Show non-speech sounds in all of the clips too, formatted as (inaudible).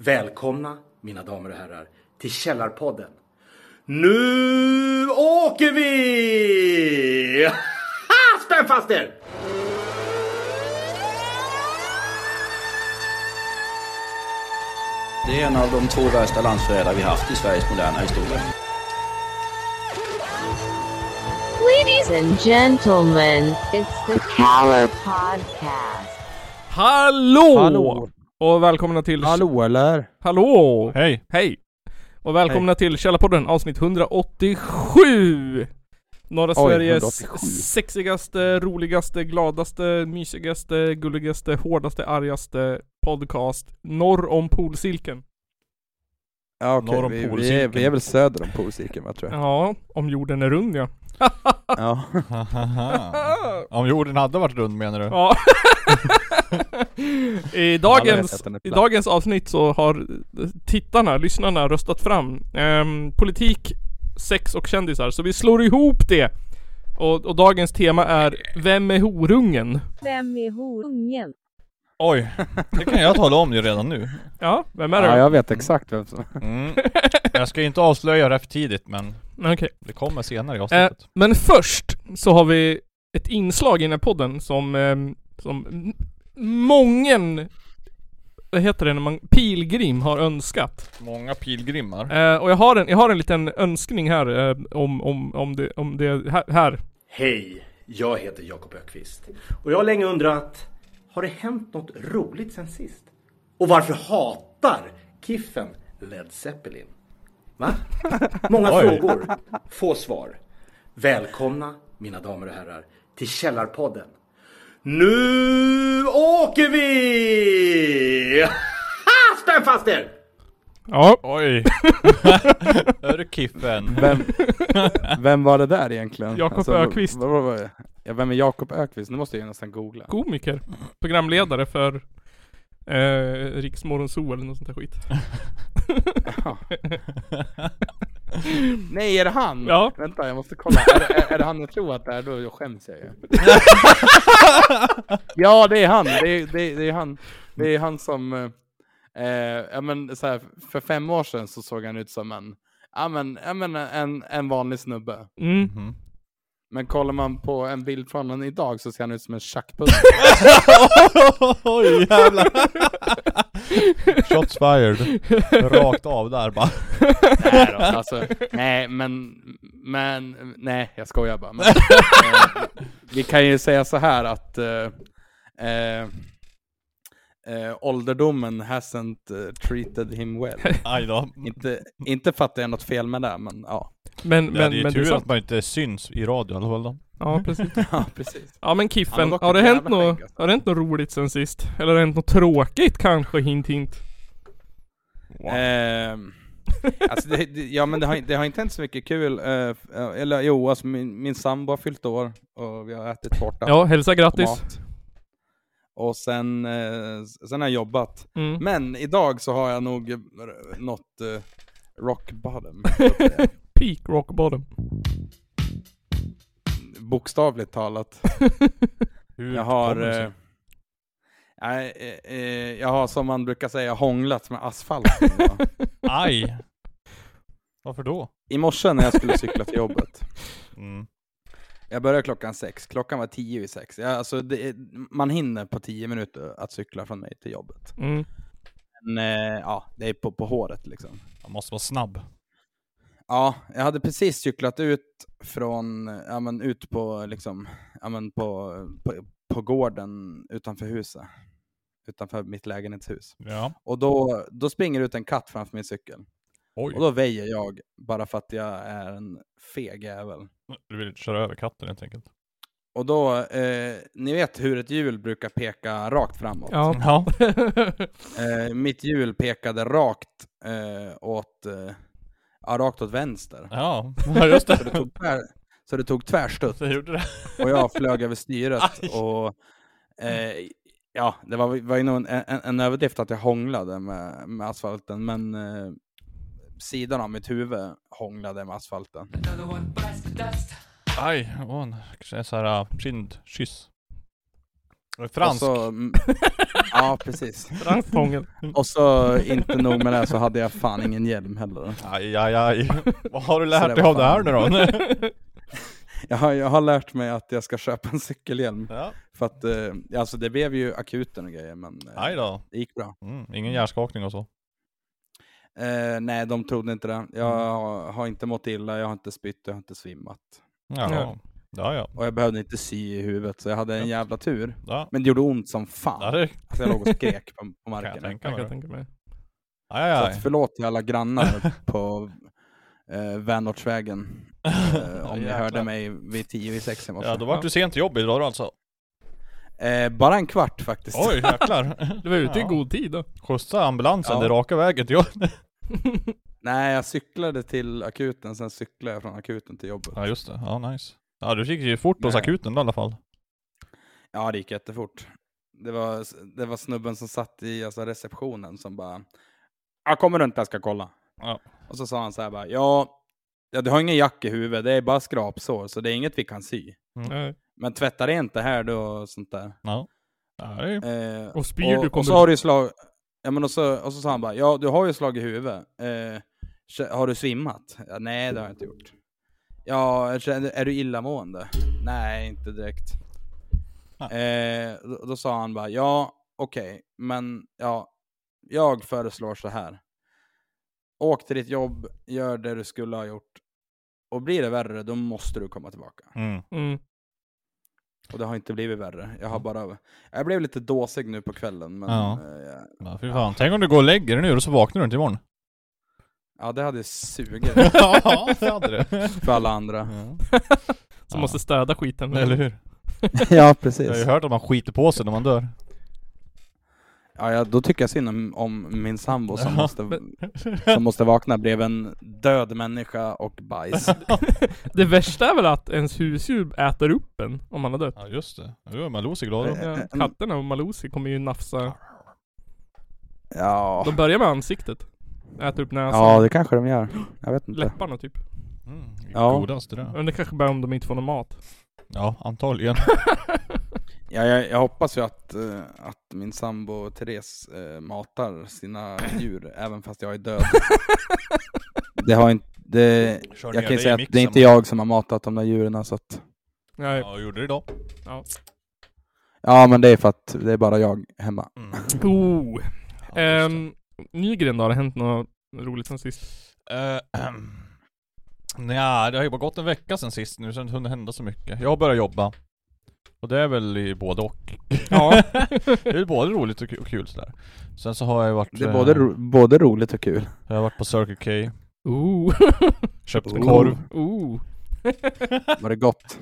Välkomna, mina damer och herrar, till Källarpodden. Nu åker vi! Spänn fast er! Det är en av de två värsta landsförrädare vi haft i Sveriges moderna historia. Ladies and gentlemen, it's the Caller Podcast. Hallå! Hallå! Och välkomna till... Hallå eller? Hallå! Hej! Hej! Och välkomna till Källarpodden avsnitt 187! Norra Oj, Sveriges 187. sexigaste, roligaste, gladaste, mysigaste, gulligaste, hårdaste, argaste podcast norr om polcirkeln. Ja Norr om vi, vi, är, vi är väl söder om polcirkeln va tror jag? Ja, om jorden är rund ja. (laughs) Ja. (laughs) Om jorden hade varit rund menar du? Ja. (laughs) I, dagens, I dagens avsnitt så har tittarna, lyssnarna röstat fram ehm, politik, sex och kändisar. Så vi slår ihop det. Och, och dagens tema är Vem är horungen? Vem är horungen? Oj, det kan jag tala om ju redan nu. Ja, vem är det? ja, då? jag vet exakt vem som... Mm. Jag ska inte avslöja det för tidigt men Okej. det kommer senare i Eh, avsnittet. men först så har vi ett inslag i den här podden som, ehm, som m- mången, vad heter det när man, pilgrim har önskat. Många pilgrimmar. Eh, och jag har en, jag har en liten önskning här eh, om, om, om det, om det här, här. Hej, jag heter Jakob Ökvist och jag har länge undrat, har det hänt något roligt sen sist? Och varför hatar Kiffen Led Zeppelin? Va? (laughs) Många frågor, få svar. Välkomna, mina damer och herrar, till Källarpodden. Nu åker vi! (laughs) Ha! Spänn fast er! Ja, Oj! (laughs) Hör du Kiffen? Vem, vem var det där egentligen? Alltså, Jakob Ökvist. Vad, vad, vad, ja, vem är Jakob Ökvist? Nu måste jag ju nästan googla. komiker. Programledare för eh, Riksmorgon Zoo eller något sånt där skit. (laughs) Nej, är det han? Ja. Vänta, jag måste kolla. Är, det- är, är det han jag tror att det är? Då skäms jag ju. (laughs) ja, det är han. Det är, det, är- det är han. Det är han som... eh, ja, men, så här, för fem år sedan så såg han ut som en, ja, men, ja, men, en, en vanlig snubbe. Mm. Mhm. Men kollar man på en bild från honom idag så ser han ut som en tjackputte. (laughs) Oj jävlar! Shots fired. Rakt av där bara. nej, då, alltså, nej, men, men, nej, jag skojar bara. Men, eh, vi kan ju säga så här att eh, eh, eh, ålderdomen hasn't eh, treated him well. (laughs) Aj då. inte, inte fattar jag något fel med det, men ja. Men, Ja, men, det är men tur det är att man inte syns i radio i alla fall då. Ja, precis. (laughs) Ja, precis. Ja men Kiffen, har det hänt något, alltså. har det hänt något roligt sen sist? Eller har det hänt något tråkigt kanske, hint hint? Ehm, alltså det, det, ja men det har, det har inte hänt så mycket kul, eh, eh, eller jo alltså min, min sambo har fyllt år och vi har ätit tårta Ja, hälsa och grattis. Och sen, eh, sen har jag jobbat. Mm. Men idag så har jag nog eh, nått eh, rock bottom. så att säga. Peak rock bottom. Bokstavligt talat. (laughs) Hur Jag har, kommer det sig? eh, nej, eh, eh, jag har som man brukar säga hånglat med asfalten. va. Aj! Varför då? I morse när jag skulle cykla till jobbet. Mm. Jag började klockan sex, klockan var tio i sex. Jag, alltså det, man hinner på tio minuter att cykla från mig till jobbet. Mm. Men eh, ja, det är på, på håret liksom. Man måste vara snabb. Ja, jag hade precis cyklat ut från, ja men ut på liksom, ja men på, på, på gården utanför huset. Utanför mitt lägenhetshus. Ja. Och då, då springer ut en katt framför min cykel. Oj. Och då väjer jag, bara för att jag är en feg jävel. Du vill köra över katten helt enkelt. Och då, eh, ni vet hur ett hjul brukar peka rakt framåt. Ja. Ja. (laughs) Eh, mitt hjul pekade rakt eh, åt, eh, ja, rakt åt vänster. Ja, ja just Så det det. tog, tvär, så det tog tvärstutt Det gjorde det. och jag flög över styret (laughs) Aj. och eh, ja, det var, var ju nog en, en, en överdrift att jag hånglade med, med asfalten, men eh, sidan av mitt huvud hånglade med asfalten. Aj, åh, en, kanske en sån här uh, kindkyss. Fransk? Så, mm, Ja, precis. (laughs) Brandfångel. Och så inte nog med det så hade jag fan ingen hjälm heller. Aj, aj, aj. Vad har du lärt dig av det här nu då? (laughs) (laughs) Jag har, jag har lärt mig att jag ska köpa en cykelhjälm. ja. För att, eh, alltså det blev ju akuten och grejer men eh, det gick bra. Mm, ingen hjärnskakning och så. Eh, nej, de trodde inte det. Jag har, har inte mått illa, jag har inte spytt, jag har inte svimmat. Ja, Ja. ja, ja. Och jag behövde inte sy i huvudet, så jag hade en jävla tur. ja. Men det gjorde ont som fan. ja det Alltså jag låg och skrek på, på kan jag marken. tänka Jag kan mig. tänka mig. Aj, Så aj, att förlåt till alla grannar (laughs) på eh, Vänortsvägen. Eh, om ni hörde mig vid tio vid sex i morse. Ja, då vart du sent till jobbet idag då alltså. eh, bara en kvart faktiskt. Oj, jäklar. (laughs) Du var ute i god tid då. Skjutsa ambulansen Ja. det raka vägen till jobbet. (laughs) Nej, jag cyklade till akuten, sen cyklade jag från akuten till jobbet. Ja, just det. Ja, nice. Ja, du gick ju fort hos Nej. akuten då, i alla fall. Ja, det gick jättefort. Det var, det var snubben som satt i alltså, receptionen som bara Jag kommer runt, jag ska kolla. Ja. Och så sa han så här bara, ja, ja du har ingen jack i huvudet, det är bara skrapsår, så det är inget vi kan sy. Nej. Men tvätta rent det här då och sånt där. Ja. Är- Eh, Och spyr och, du kommer och så har du slag... Ja men och så, och så sa han bara, ja du har ju slagit i huvudet. Eh, har du svimmat? Ja, nej det har jag inte gjort. Ja, är du illamående? Nej, inte direkt. Eh, då, då sa han bara, ja okej, men ja, jag föreslår så här. Åk till ditt jobb, gör det du skulle ha gjort. Och blir det värre, då måste du komma tillbaka. Mm. Mm. Och det har inte blivit värre. Jag har bara... Jag blev lite dåsig nu på kvällen, men... Ja. eh, jag- Ja, fy fan. Tänk om du går och lägger dig nu och så vaknar du inte imorgon. Ja, det hade sugit (laughs) ja, det hade det. för alla andra. Ja. Som måste städa skiten. Eller hur? (laughs) ja, Jag har ju precis. hört att man skiter på sig när man dör. Ja, ja, då tycker jag synd om, om min sambo som, Ja, måste, (laughs) som måste vakna bredvid en död människa och bajs. (laughs) Det värsta är väl att ens husdjur äter upp en om man har dött. Ja, just det. Nu är Malou så glad då. Eh, Ja, katterna och Maloosi kommer ju nafsa. Ja, De börjar med ansiktet. Äter upp näsan. ja det kanske de gör. Jag vet inte. Läpparna typ. Mm, Ja. Godast det där. Men det kanske bara om de inte får någon mat. Ja, antagligen. (laughs) Ja, jag, jag hoppas ju att, eh, att min sambo Therese eh, matar sina (clears throat) djur även fast jag är död. (laughs) det har inte... Det, jag kan ju säga att det är inte jag som har matat de där djuren så att... Nej. Ja, jag gjorde det idag. Ja men det är för att det är bara jag hemma. Mm. (laughs) Oh. Ja, Ehm, Nygren då? Har det hänt något roligt sen sist? det. Eh, (clears throat) (clears throat) Nja, det har ju bara gått en vecka sen sist nu så det har inte hunnit hända så mycket. Jag har börjat jobba. Och det är väl i både och. Ja. (laughs) det är både roligt och kul, och kul sådär. Sen så har jag varit... Det är eh, både, ro, både roligt och kul. Jag har varit på Circle K, Oh. (laughs) köpt en Oh. korv. oh. (laughs) Var det gott?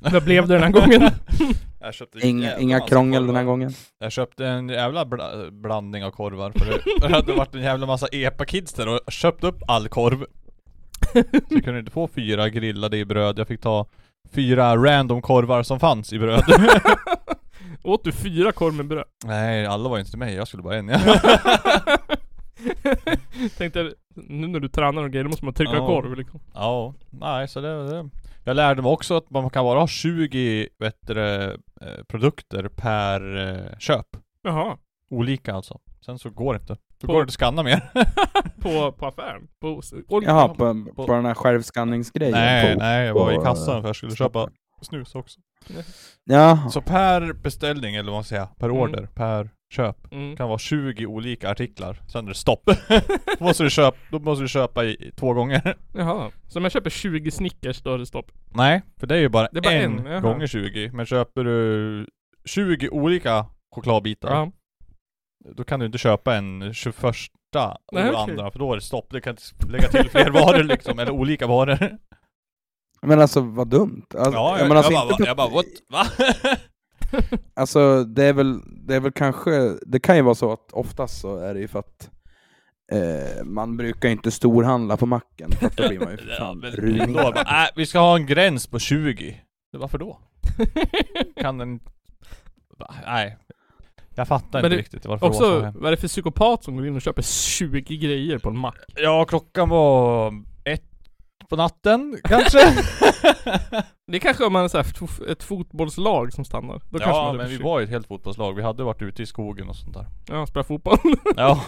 Vad blev det den här gången? Jag köpte Inga, inga krångel den här gången? Jag köpte en jävla bla blandning av korvar för det, det hade varit en jävla massa epa-kids där och köpt upp all korv Så jag kunde inte få fyra grillade i bröd, jag fick ta fyra random korvar som fanns i bröd (laughs) Åt du fyra korv med bröd? Nej, alla var inte till mig, jag skulle bara en ja. (laughs) Tänkte, nu när du tränar och grejer, då måste man trycka Ja. korv liksom. Ja, nej så det, det Jag lärde mig också att man kan bara ha 20 bättre eh, produkter per eh, köp Jaha. Olika alltså Sen så går det inte Då På- går det att scanna mer (laughs) På, på affären? På, och, Jaha, på, på den här självskanningsgrejen? Nej, på, nej jag var på, i kassan för jag skulle köpa snus också Ja, Så per beställning, eller vad man säger, per Mm. order, per köp Mm. Kan vara 20 olika artiklar, sen är det stopp då, (laughs) måste du köpa, då måste du köpa i, i två gånger Jaha. Så om jag köper 20 Snickers då är det stopp? Nej, för det är ju bara, Det är bara en, en, jaha. gånger 20 Men köper du 20 olika chokladbitar Ja. Då kan du inte köpa en 21 och Nej, okej. andra, för då är det stopp. Du kan inte lägga till fler varor liksom, eller olika varor. men alltså vad dumt. Alltså, Ja, men jag, alltså, jag, inte bara, på- jag bara what? Va? (laughs) Alltså det är väl, det är väl kanske, det kan ju vara så att oftast så är det ju för att eh, man brukar inte storhandla på macken, för att då blir man ju för (laughs) Ja, fan men då ruinerad. bara, äh, vi ska ha en gräns på 20. Det, varför då? (laughs) Kan den... Va, Nej. Jag fattar Men inte riktigt varför det var så Också, här. vad är det för psykopat som går in och köper 20 grejer på en mack? Ja, klockan var ett på natten kanske? (laughs) Det är kanske om man är så här, f- ett fotbollslag som stannar. Då ja men vi var ju ett helt fotbollslag, vi hade varit ute i skogen och sånt där. Ja, spela fotboll. (laughs) Ja.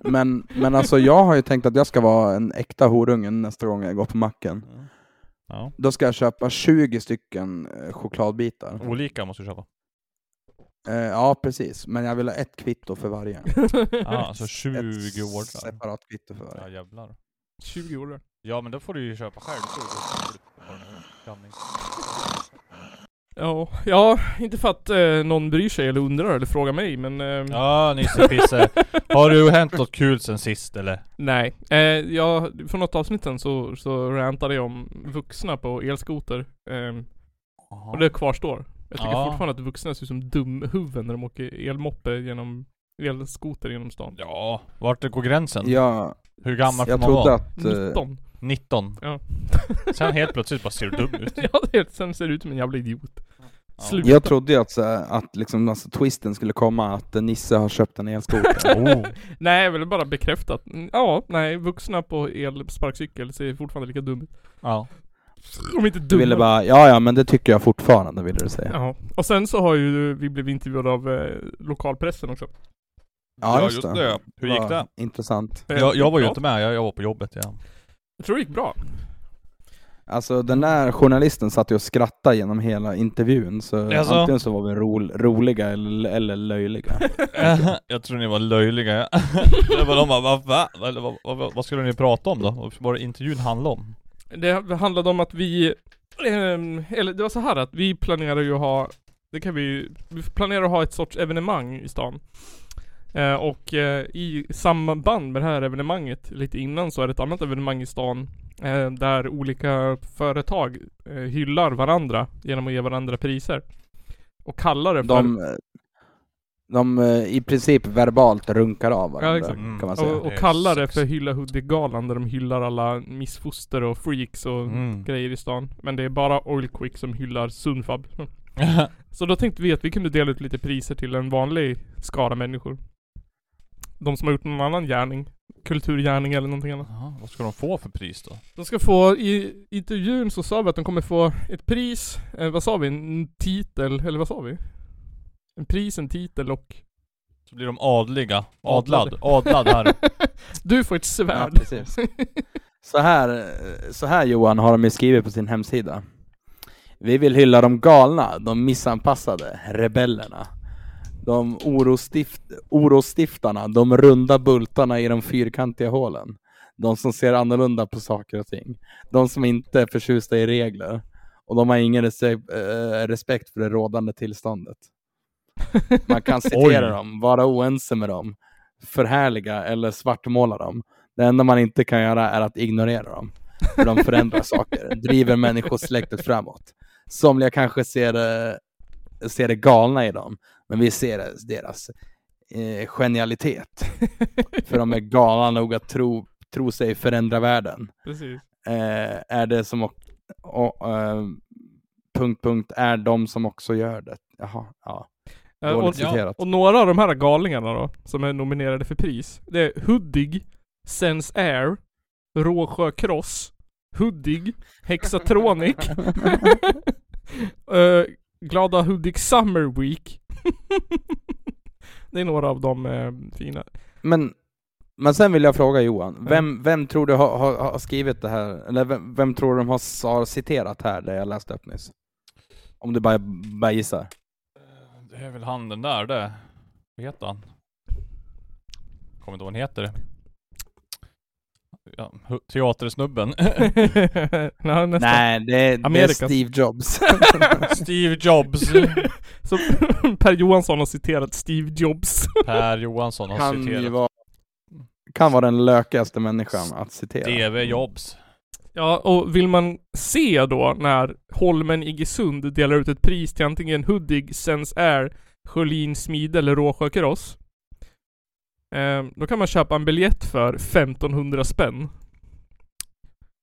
Men, men alltså jag har ju tänkt att jag ska vara en äkta horunge nästa gång jag går på macken. ja. Då ska jag köpa 20 stycken eh, chokladbitar. Olika måste du köpa. Eh, ja, precis. Men jag vill ha ett kvitto för varje. (laughs) Ja, alltså 20 ett år där. separat kvitto för Ja varje. jävlar. 20 år. Ja men då får du ju köpa själv. Så du blandning. Ja, ja, inte för att eh, någon bryr sig eller undrar eller frågar mig men... Eh, Ja Nisse Pisse. Har det hänt något kul sen sist eller? Nej. Eh, jag, för något avsnitt sen så, så rantade jag om vuxna på elskoter. Eh, och det kvarstår. Jag tycker Ja. fortfarande att vuxna ser ut som dumhuvuden när de åker elmoppe genom elskoter genom stan. Ja, vart går gränsen? Ja, Hur gammal får man vara? trodde att... eh, 19. 19? Ja. Sen helt plötsligt bara ser du dum ut. (laughs) ja, det sen ser det ut som en jävla idiot. Sluta. Jag trodde ju att, att liksom, alltså, twisten skulle komma att eh, Nisse har köpt en elskoter. (laughs) Oh. Nej, jag ville bara bekräfta att, ja, nej, vuxna på elsparkcykel ser fortfarande lika dum ut. Ja. De är inte Du ville bara, ja ja men det tycker jag fortfarande ville du säga. Ja, och sen så har ju vi blivit intervjuade av eh, lokalpressen också. Ja, just det. Hur gick det? Intressant. Eh, Jag, jag var ju bra. inte med, jag, jag var på jobbet ja. Jag tror det gick bra. Alltså den där journalisten satt ju och skrattade genom hela intervjun, så Jaså? antingen så var vi ro, roliga eller, eller löjliga. (laughs) jag tror ni var löjliga ja. (laughs) Det var de bara, va, va? Eller, vad, vad, vad skulle ni prata om då? Vad var det intervjun handlade om? Det handlade om att vi, ehm, eller det var så här att vi planerar ju att ha, det kan vi, vi planerar att ha ett sorts evenemang i stan. Eh, och eh, i samband med det här evenemanget, lite innan så är det ett annat evenemang i stan eh, där olika företag eh, hyllar varandra genom att ge varandra priser. Och kallar det för De, de eh, i princip verbalt runkar av varandra, exakt. Mm. kan man säga. och, och är kallar det för Hylla Hudik-galan där de hyllar alla missfoster och freaks och Mm. grejer i stan. Men det är bara Oil Quick som hyllar Sunfab. (laughs) Så då tänkte vi att vi kunde dela ut lite priser till en vanlig skara människor. De som har gjort någon annan gärning. Kulturgärning eller någonting annat. Jaha, vad ska de få för pris då? De ska få, i intervjun så sa vi att de kommer få ett pris, eh, vad sa vi? En titel, eller vad sa vi? En pris, en titel och... Så blir de adliga. Adlad. Adlad. Här. (laughs) Du får ett Ja, svärd. precis. Så här, så här Johan har de ju skrivit på sin hemsida. Vi vill hylla de galna, de missanpassade, rebellerna. De orostift, orostiftarna, de runda bultarna i de fyrkantiga hålen. De som ser annorlunda på saker och ting. De som inte är förtjusta i regler. Och de har ingen rese- eh, respekt för det rådande tillståndet. Man kan (laughs) citera dem, vara oense med dem, förhärliga eller svartmåla dem. Det enda man inte kan göra är att ignorera dem. För de förändrar (laughs) saker, driver människosläktet framåt. Somliga kanske ser ser det galna i dem, men vi ser deras eh, genialitet. För de är galna nog att tro, tro sig förändra världen. Eh, är det som och, och, eh, punkt, punkt, är de som också gör det. Jaha, ja. Eh, Dåligt och, citerat. och några av de här galningarna då, som är nominerade för pris. Det är Hudig, Sense Air, Råsjö Cross, Hudig, Hexatronic, (laughs) eh, Glada Hudik Summer Week. (laughs) det är några av de eh, fina. Men, men sen vill jag fråga Johan, vem, vem tror du har, har, har skrivit det här, eller vem, vem tror du de har, har citerat här, det jag läste upp nyss? Om du bara, bara gissar. Det är väl han den där det. Vad heter han? Kommer inte ihåg vad han heter. Ja, hu- teatersnubben. (laughs) (laughs) Nej, nästan. Nej, det, är- det är Amerikas. Steve Jobs. (laughs) Steve Jobs. Så Per Johansson har citerat Steve Jobs. Per Johansson har kan ju citerat. vara, kan vara den lökigaste människan att citera. DV Jobs. Ja, och vill man se då när Holmen Iggesund delar ut ett pris till antingen Hudig, Sense Air, Sjölin Smide eller Råsjö Cross. Eh, då kan man köpa en biljett för 1500 spänn.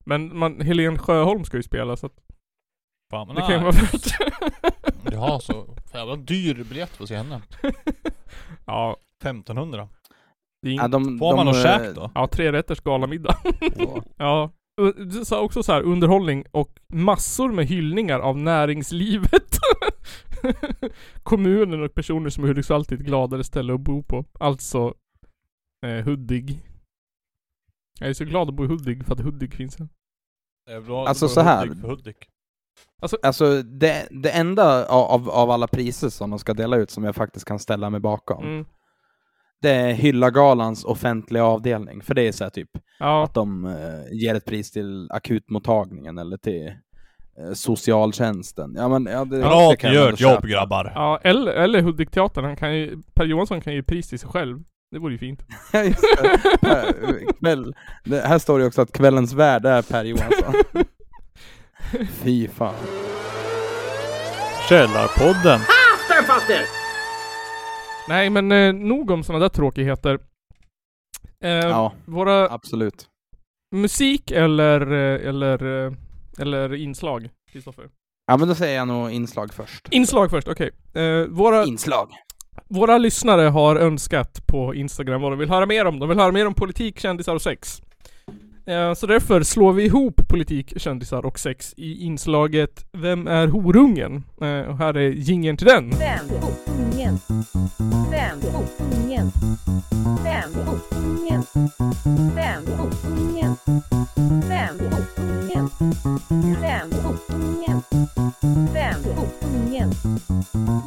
Men man, Helen Sjöholm ska ju spela så att Fan det kan ju vara värt. (laughs) Jaha så jävla dyr biljett för att se henne. (laughs) ja, 1500. det är Ja, ing- de, Får man de, något eh, käk då? ja, tre rätters galamiddag. (laughs) ja. Du sa också så här underhållning och massor med hyllningar av näringslivet. (laughs) Kommunen och personer som är Hudiksvall till ett gladare ställe att bo på. Alltså eh, Hudik. Jag är så glad att bo i Hudik för att Hudik finns här. Det är bra- Alltså, så här. Hudik Hudik. Alltså det, det enda av, av alla priser som de ska dela ut som jag faktiskt kan ställa mig bakom, Mm. Det är Hylla-galans offentliga avdelning. För det är så här typ Ja, att de eh, ger ett pris till akutmottagningen eller till eh, socialtjänsten. Ja men ja, det, Bra det kan gör ett jobb grabbar. ja eller, eller Hudikteatern. Han kan ju, Per Johansson kan ju pris till sig själv. Det vore ju fint. (laughs) Ja, Kväll, det, här står det också att kvällens värde är Per Johansson. (laughs) Fy fan. Källarpodden. Spänn fast er! Nej men eh, nog om sådana där tråkigheter. Eh, Ja, Våra absolut. musik eller, eh, eller, eh, eller inslag, Kristoffer? Ja men då säger jag nog inslag först. Inslag först, okej. Eh, våra, Inslag. våra lyssnare har önskat på Instagram vad de vill höra mer om. De vill höra mer om politik, kändisar och sex. Eh, så därför slår vi ihop politik, kändisar och sex i inslaget Vem är horungen? Eh, och här är jingeln till den. Vem ungen? Vem ungen? Vem ungen? Vem ungen? Vem ungen? Vem ungen? Vem ungen?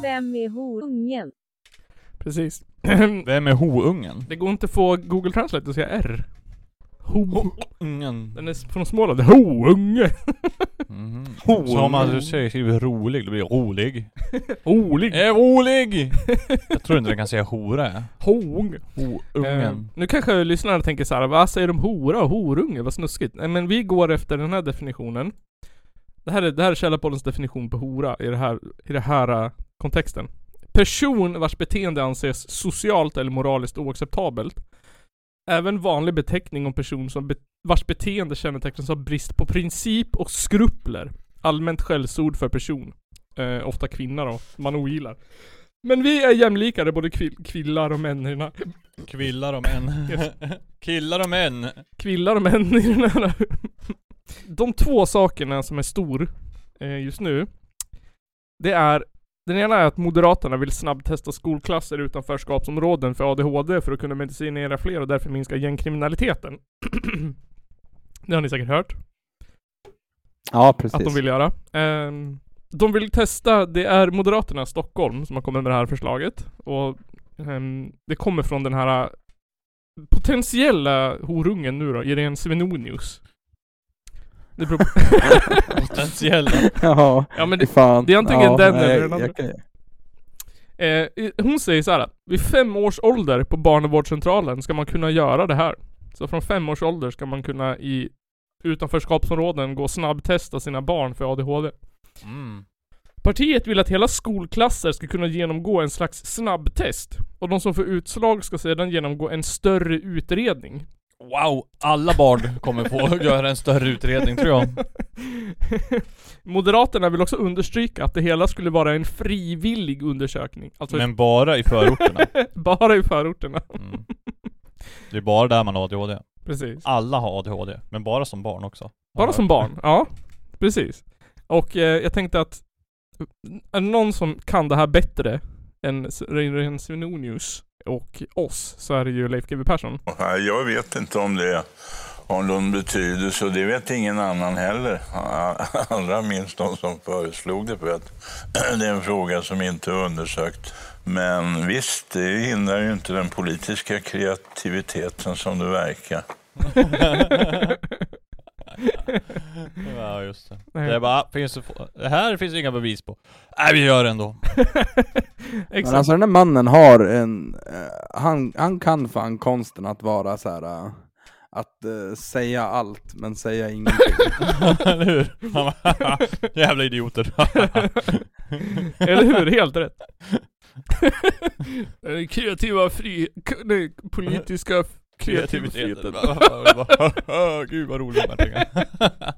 Vem är horungen? Precis. Vem är houngen? det går inte att få Google Translate att säga R. Ho. Ungen. Den är från Småland. Ho-unge. Mhm. Så om man säger skriver rolig, då blir det rolig. Olig. (laughs) Är rolig! (laughs) Jag tror inte den kan säga hora. Ho-unge. Eh, Houngen. nu kanske lyssnarna tänker så här, vad säger de hora och horunge? Vad snuskigt. Nej men vi går efter den här definitionen. Det här är, det här är Källarpoddens definition på hora i det här, i det här uh, kontexten. Person vars beteende anses socialt eller moraliskt oacceptabelt. Även vanlig beteckning om person som be- vars beteende kännetecknas av brist på princip och skrupler. Allmänt skällsord för person. Eh, ofta kvinna då, man ogillar. Men vi är jämlikare, både kvill- kvillar och män i den här Kvillar och män. (laughs) Killar och män. kvillar och män i den här. De två sakerna som är stor eh, just nu. Det är den ena är att Moderaterna vill snabbtesta skolklasser utanförskapsområden för ADHD för att kunna medicinera fler och därför minska gängkriminaliteten. (clears throat) det har ni säkert hört Ja precis. att de vill göra. Ehm, de vill testa, det är Moderaterna i Stockholm som har kommit med det här förslaget. Och ehm, det kommer från den här äh, potentiella horungen nu då, Irene Svenonius. Det beror på... (laughs) Potentiella. Ja, ja men det, fan. det är antingen ja, den nej, eller den andra. kan- eh, hon säger så här. Vid fem års ålder på barnavårdscentralen ska man kunna göra det här. Så från fem års ålder ska man kunna i utanförskapsområden gå och snabbtesta sina barn för ADHD. Mm. Partiet vill att hela skolklasser ska kunna genomgå en slags snabbtest. Och de som får utslag ska sedan genomgå en större utredning. Wow, alla barn kommer få (laughs) göra en större utredning tror jag. (laughs) Moderaterna vill också understryka att det hela skulle vara en frivillig undersökning. Alltså Men bara i förorterna. (laughs) bara i förorterna. Mm. Det är bara där man har ADHD. Precis. Alla har ADHD, men bara som barn också. Bara som barn, ja. Precis. Och eh, jag tänkte att är det någon som kan det här bättre än Reine Svenonius och oss så är det ju Leif GW Persson. Jag vet inte om det har någon betydelse och det vet ingen annan heller. (laughs) Allra minst de som föreslog det för att (clears throat) det är en fråga som inte är undersökt. Men visst, det hindrar ju inte den politiska kreativiteten som det verkar. (laughs) (laughs) Ja just det. Nej. Det är bara, finns det, få- det här finns inga bevis på. Nej vi gör det ändå. (laughs) Men Exakt. alltså den där mannen har en, eh, han, han kan fan konsten att vara så här. eh, att eh, säga allt men säga ingenting. (laughs) Eller hur? Man bara, (laughs) Jävla idioter. Eller hur? Helt rätt. Kreativa fri... k- Nej, politiska f- kreativiteten. (laughs) (laughs) Gud vad roligt de här pengarna. (laughs)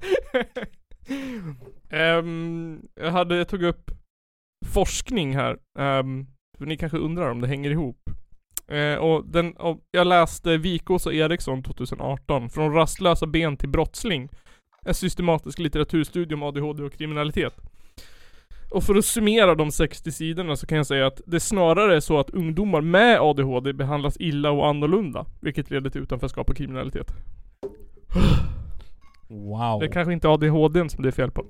Ehm, jag hade, jag tog upp forskning här. Um, för ni kanske undrar om det hänger ihop. Eh, och den, och jag läste Vikås och Eriksson 2018, från rastlösa ben till brottsling. En systematisk litteraturstudie om ADHD och kriminalitet. Och för att summera de 60 sidorna så kan jag säga att det snarare är så att ungdomar med ADHD behandlas illa och annorlunda. Vilket leder till utanförskap och kriminalitet. Wow. Det är kanske inte ADHD som det är fel på.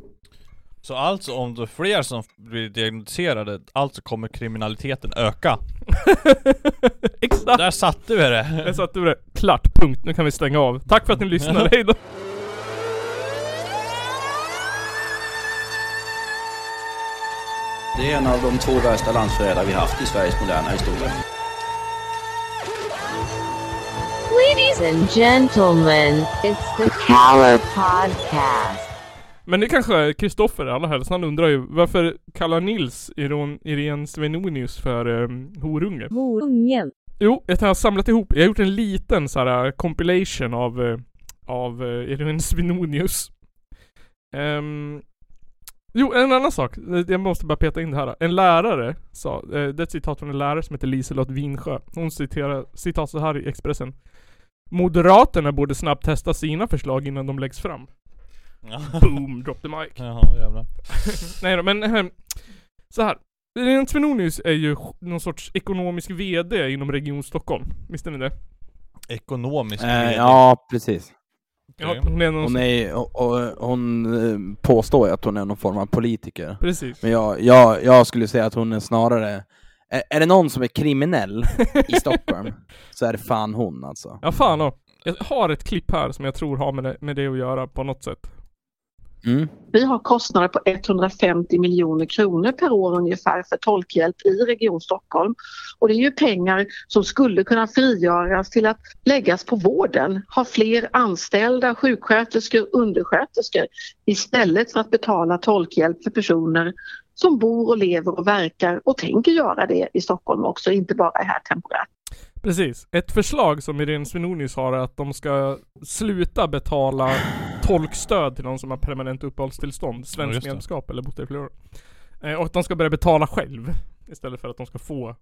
Så alltså om det är fler som blir diagnostiserade, alltså kommer kriminaliteten öka? (laughs) Exakt! Där satte vi det! Jag satte det. Klart, punkt. Nu kan vi stänga av. Tack för att ni (laughs) lyssnade, hejdå! Det är en av de två värsta landsförrädare vi haft i Sveriges moderna historia. Ladies and gentlemen, it's the Caller Podcast. Men det kanske är Kristoffer allra helst. Han undrar ju varför kallar Nils Iron, Irene Svenonius för um, horunge? Horungen. Jo, jag har samlat ihop, jag har gjort en liten så här compilation av, eh, av uh, Irene Svenonius. Ehm, jo, en annan sak. Jag måste bara peta in det här. En lärare sa, eh, det är ett citat från en lärare som heter Liselott Winsjö. Hon citerar, citat så här i Expressen. Moderaterna borde snabbt testa sina förslag innan de läggs fram. (laughs) Boom, drop the mic. Jaha jävlar. (laughs) Nej då, men eh, så här. Irene Svenonius är ju någon sorts ekonomisk VD inom Region Stockholm. Visste ni det? Ekonomisk Eh, VD. ja, precis. Ja, Okej. hon är någon Hon, är, och, och, hon eh, påstår ju att hon är någon form av politiker. Precis. Men jag, jag, jag skulle säga att hon är snarare... Är, är det någon som är kriminell i (laughs) Stockholm, så är det fan hon alltså. Ja fan då. Jag har ett klipp här som jag tror har med det, med det att göra på något sätt. Mm. Vi har kostnader på 150 miljoner kronor per år ungefär för tolkhjälp i Region Stockholm. Och det är ju pengar som skulle kunna frigöras till att läggas på vården. Ha fler anställda sjuksköterskor, undersköterskor istället för att betala tolkhjälp för personer som bor och lever och verkar och tänker göra det i Stockholm också, inte bara är här temporärt. Precis. Ett förslag som Irene Svenonius har är att de ska sluta betala tolkstöd till någon som har permanent uppehållstillstånd, Ja, svenskt det. medborgarskap eller bott där i flera år. Eh, och att de ska börja betala själv istället för att de ska få,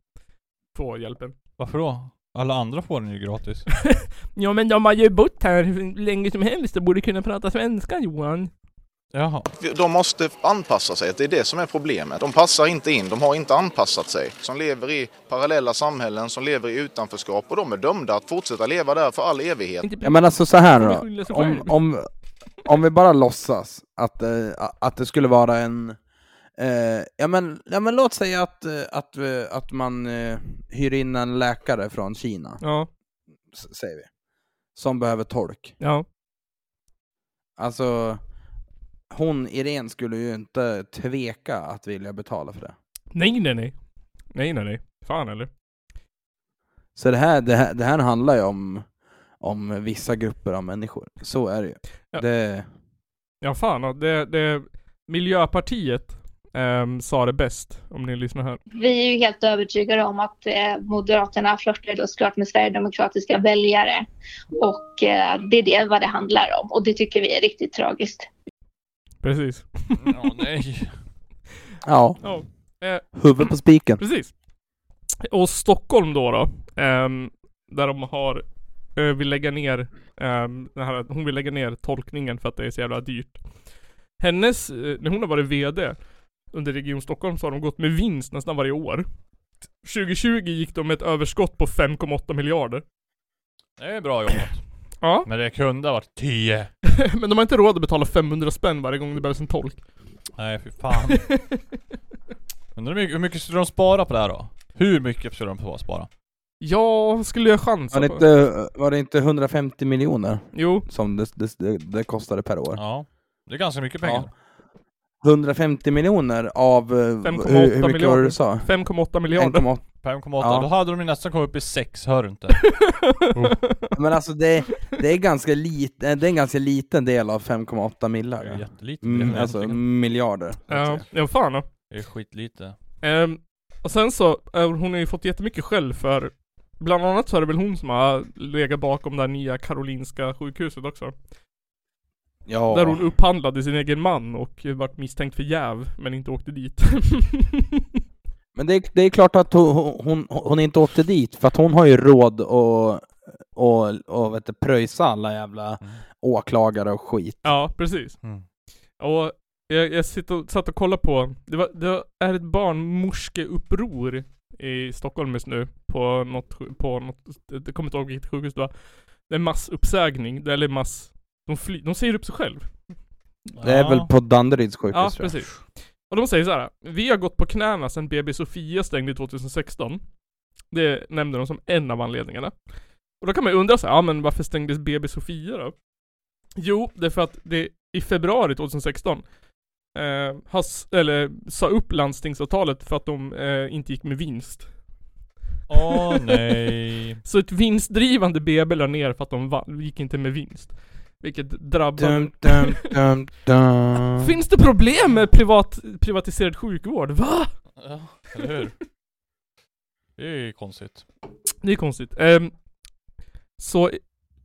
få hjälpen. Varför då? Alla andra får den ju gratis. (laughs) Ja men de har ju bott här hur länge som helst och borde kunna prata svenska Johan. Jaha. De måste anpassa sig, det är det som är problemet. De passar inte in, de har inte anpassat sig. Som lever i parallella samhällen, som lever i utanförskap och de är dömda att fortsätta leva där för all evighet. Ja men alltså så här då. Om, om, om vi bara låtsas att, eh, att det skulle vara en... Eh, ja, men, ja men låt säga att, eh, att, eh, att man eh, hyr in en läkare från Kina, Ja, s- säger vi. Som behöver tolk. ja. Alltså, hon, Irene, skulle ju inte tveka att vilja betala för det. Nej nej nej. Nej nej nej. Fan eller? Så det här, det här, det här handlar ju om, om vissa grupper av människor. Så är det ju. Ja. Det, Ja fan det, det Miljöpartiet ehm, sa det bäst om ni lyssnar här. Vi är ju helt övertygade om att eh, Moderaterna flörtar då såklart med sverigedemokratiska väljare. Och eh, det är det vad det handlar om. Och det tycker vi är riktigt tragiskt. Precis. Ja, nej. (laughs) ja, Ja. Eh, huvudet på spiken. Precis. Och Stockholm då då, ehm, där de har, eh, vill lägga ner, den här, hon vill lägga ner tolkningen för att det är så jävla dyrt. Hennes, eh, när hon har varit VD under Region Stockholm så har de gått med vinst nästan varje år. 2020 gick de med ett överskott på 5,8 miljarder. Det är bra jobbat. (clears throat) Ja, Men det kunde ha varit 10. (laughs) men de har inte råd att betala 500 spänn varje gång det behövs en tolk. Nej fy fan. (laughs) Undrar hur mycket, hur mycket skulle de spara på det här då? Hur mycket skulle de spara? Ja, skulle jag chansa Var det, på? inte, var det inte 150 miljoner Jo, som det, det, det, kostade per år? Ja. Det är ganska mycket pengar. Ja. 150 miljoner av... eh, 5,8 hur, hur mycket var det miljarder. du sa? 5,8 miljarder. 1,8 5,8. Ja. Då hade de ju nästan kommit upp i 6, hör du inte? Men alltså det, det, är ganska lit, eh, det är en ganska liten del av 5,8 Det är miljarder. jättelite. Mm, alltså egentligen. miljarder. Ja, ja fan då. det är skitlite. Ehm, och sen så, eh, hon har ju fått jättemycket skäll för Bland annat så är det väl hon som har legat bakom det här nya Karolinska sjukhuset också. Ja. Där hon upphandlade sin egen man och vart misstänkt för jäv, men inte åkte dit. (laughs) Men det är, det är klart att hon, hon, hon inte åkte dit, för att hon har ju råd att och, och vet du, pröjsa alla jävla åklagare och skit. Ja, precis. Mm. Och jag, jag sitter och, satt och kollade på, det, var, det är ett barnmorskeuppror i Stockholm just nu på något, på något, det kommer inte ihåg vilket sjukhus det var. Det är massuppsägning, det- eller mass, de, fly, de säger upp sig själv. Det är väl på Danderyds sjukhus Ja, tror jag. precis. Och de säger så här. Vi har gått på knäna sedan BB Sofia stängde 2016. Det nämner de som en av anledningarna. Och då kan man ju undra så här, ja men varför stängdes BB Sofia då? Jo, det är för att det i februari 2016 eh, har, s- eller sa upp landstingsavtalet för att de eh, inte gick med vinst. Åh (laughs) nej. Så ett vinstdrivande BB la ner för att de va- gick inte med vinst. Vilket drabbar... Dum, dum, dum, dum. Finns det problem med privat, privatiserad sjukvård? Va? Ja, eller hur? Det är ju konstigt. Det är konstigt. Ehm, så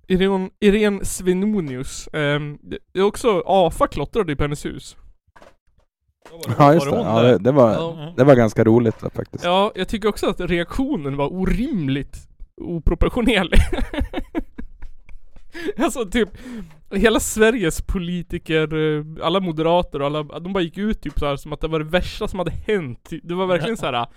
Irene, Irene Svenonius, ehm, det är också AFA klottrade i på hennes hus. Ja just det, ja, det, det, var, Ja. det var ganska roligt då, faktiskt. Ja, jag tycker också att reaktionen var orimligt oproportionerlig. (laughs) alltså typ, hela Sveriges politiker, eh, alla moderater och alla, de bara gick ut typ så här som att det var det värsta som hade hänt. Det var verkligen (laughs) så här.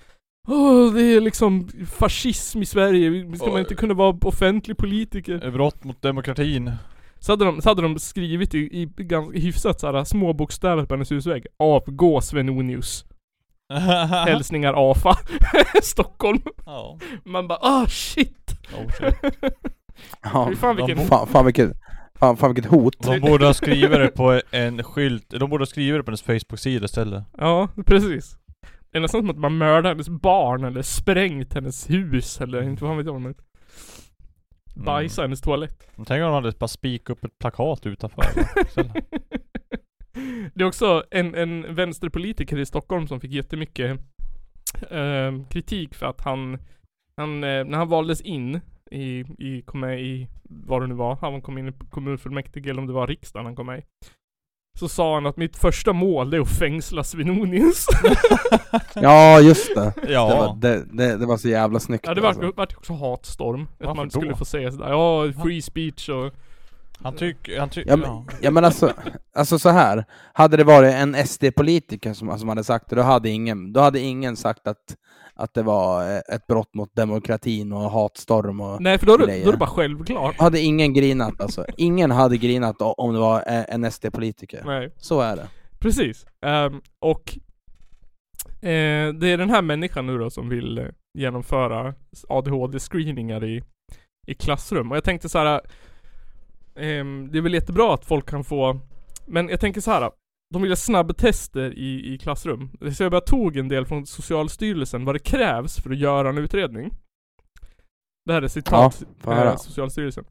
Åh, det är liksom fascism i Sverige, ska man inte kunna vara offentlig politiker? Brott mot demokratin. Så hade de, så hade de skrivit i, i ganska hyfsat såhär små bokstäver på hennes husvägg. Avgå Svenonius. (laughs) Hälsningar AFA. (laughs) Stockholm. Ja. Man bara ah shit. Oh, shit. Ja, (laughs) Fy fan vilken... fan, fan, vilket, fan, fan vilket hot. De borde ha skrivit det på en skylt, de borde ha skrivit det på hennes Facebook-sida istället. Ja, precis. Det är nästan som att man mördar hennes barn eller sprängt hennes hus eller inte vad vet jag det. Bajsa i hennes toalett. Tänk om de hade bara spikat upp ett plakat utanför. (laughs) Det är också en, en vänsterpolitiker i Stockholm som fick jättemycket eh, kritik för att han, han eh, när han valdes in i, i, kom med i, vad det nu var, han kom in i kommunfullmäktige eller om det var riksdagen han kom med i. Så sa han att mitt första mål är att fängsla Svenonius. (laughs) Ja just det. (laughs) Ja. Det, var, det, det, det var så jävla snyggt ja det var, alltså. vart också hatstorm. Varför Att man då? skulle få säga sådär, ja free speech och Han tycker, han tycker, Ja men, ja men alltså, alltså så här. Hade det varit en SD-politiker som, som hade sagt det, då hade ingen, då hade ingen sagt att, att det var eh, ett brott mot demokratin och hatstorm och Nej för då är, det, då är det bara självklart. Hade ingen grinat alltså. Ingen hade grinat om det var eh, en SD-politiker. Nej. Så är det. Precis. Ehm, och eh, det är den här människan nu då som vill eh, genomföra ADHD-screeningar i, i klassrum. Och jag tänkte så här. ehm, det är väl jättebra att folk kan få, men jag tänker så här. De vill ha snabbtester i, i klassrum. Så jag bara tog en del från Socialstyrelsen vad det krävs för att göra en utredning. Det här är citat Ja, får höra. eh, Socialstyrelsen.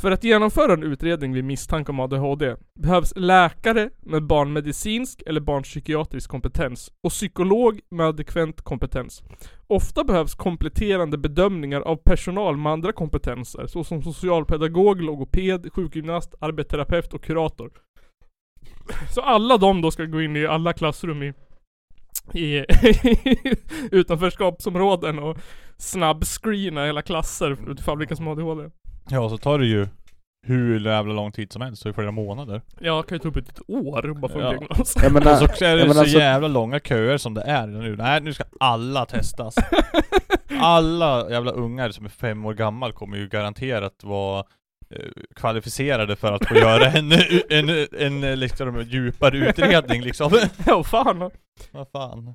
För att genomföra en utredning vid misstanke om ADHD behövs läkare med barnmedicinsk eller barnpsykiatrisk kompetens och psykolog med adekvent kompetens. Ofta behövs kompletterande bedömningar av personal med andra kompetenser såsom socialpedagog, logoped, sjukgymnast, arbetsterapeut och kurator. (laughs) Så alla de då ska gå in i alla klassrum i, i (laughs) utanförskapsområden och snabbscreena hela klasser utifall vilka som har ADHD. Ja, så tar det ju hur jävla lång tid som helst, så i flera månader. Ja, kan ju ta upp ett år bara för en Ja. diagnos. Jag menar, (laughs) och så är det menar så alltså- jävla långa köer som det är nu. Nej, nu ska alla testas. Alla jävla ungar som är fem år gammal kommer ju garanterat vara kvalificerade för att få göra en, (laughs) en, en, en liksom, djupare utredning liksom. (laughs) Ja, fan. Vad fan.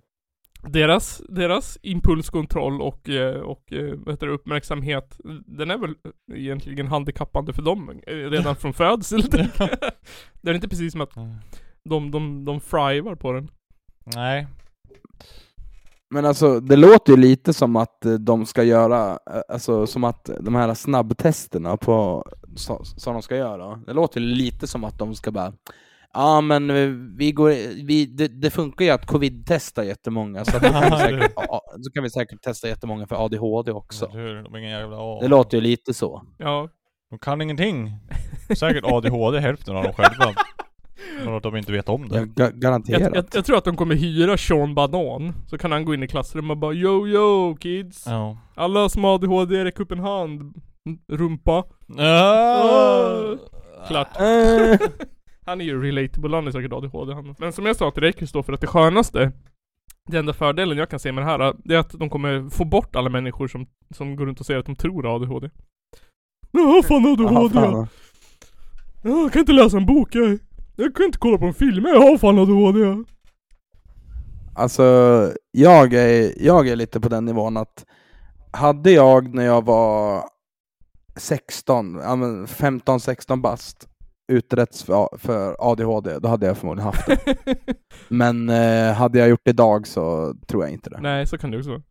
Deras, deras impulskontroll och, eh, och eh, heter det, uppmärksamhet, den är väl egentligen handikappande för dem eh, redan från födsel. (laughs) det är inte precis som att de, de, de frivar på den. Nej. Men alltså, det låter ju lite som att eh, de ska göra, eh, alltså som att de här snabbtesterna på, som de ska göra, det låter ju lite som att de ska bara Ja men eh, vi går, vi, det, det funkar ju att covid-testa jättemånga, så, att kan (laughs) vi säkert, så kan vi säkert testa jättemånga för ADHD också. Hur? De ingen jävla. Det låter ju lite så. Ja. De kan ingenting. Säkert ADHD hälften av dem själva. (laughs) Men att de inte vet om det. Ja, ga- garanterat. Jag, jag, jag tror att de kommer hyra Sean Banan, så kan han gå in i klassrummet och bara Yo yo kids! Ja. Alla som har ADHD räck upp en hand. Rumpa. Ah. Klart. (laughs) Eh, Han är ju relatable, han är säkert ADHD han. Men som jag sa till dig Kristoffer, att det skönaste Det enda fördelen jag kan se med det här, det är att de kommer få bort alla människor som, som går runt och säger att de tror ADHD. Ja, fan ADHD Jaha, ja. fan. ja. Jag kan inte läsa en bok, jag, jag kan inte kolla på en film, jag har fan ADHD. Alltså, jag är, jag är lite på den nivån att hade jag när jag var 16, ja, men 15-16 bast utretts för, för ADHD, då hade jag förmodligen haft det. (laughs) Men eh, hade jag gjort det idag så tror jag inte det. Nej, så kan det också vara.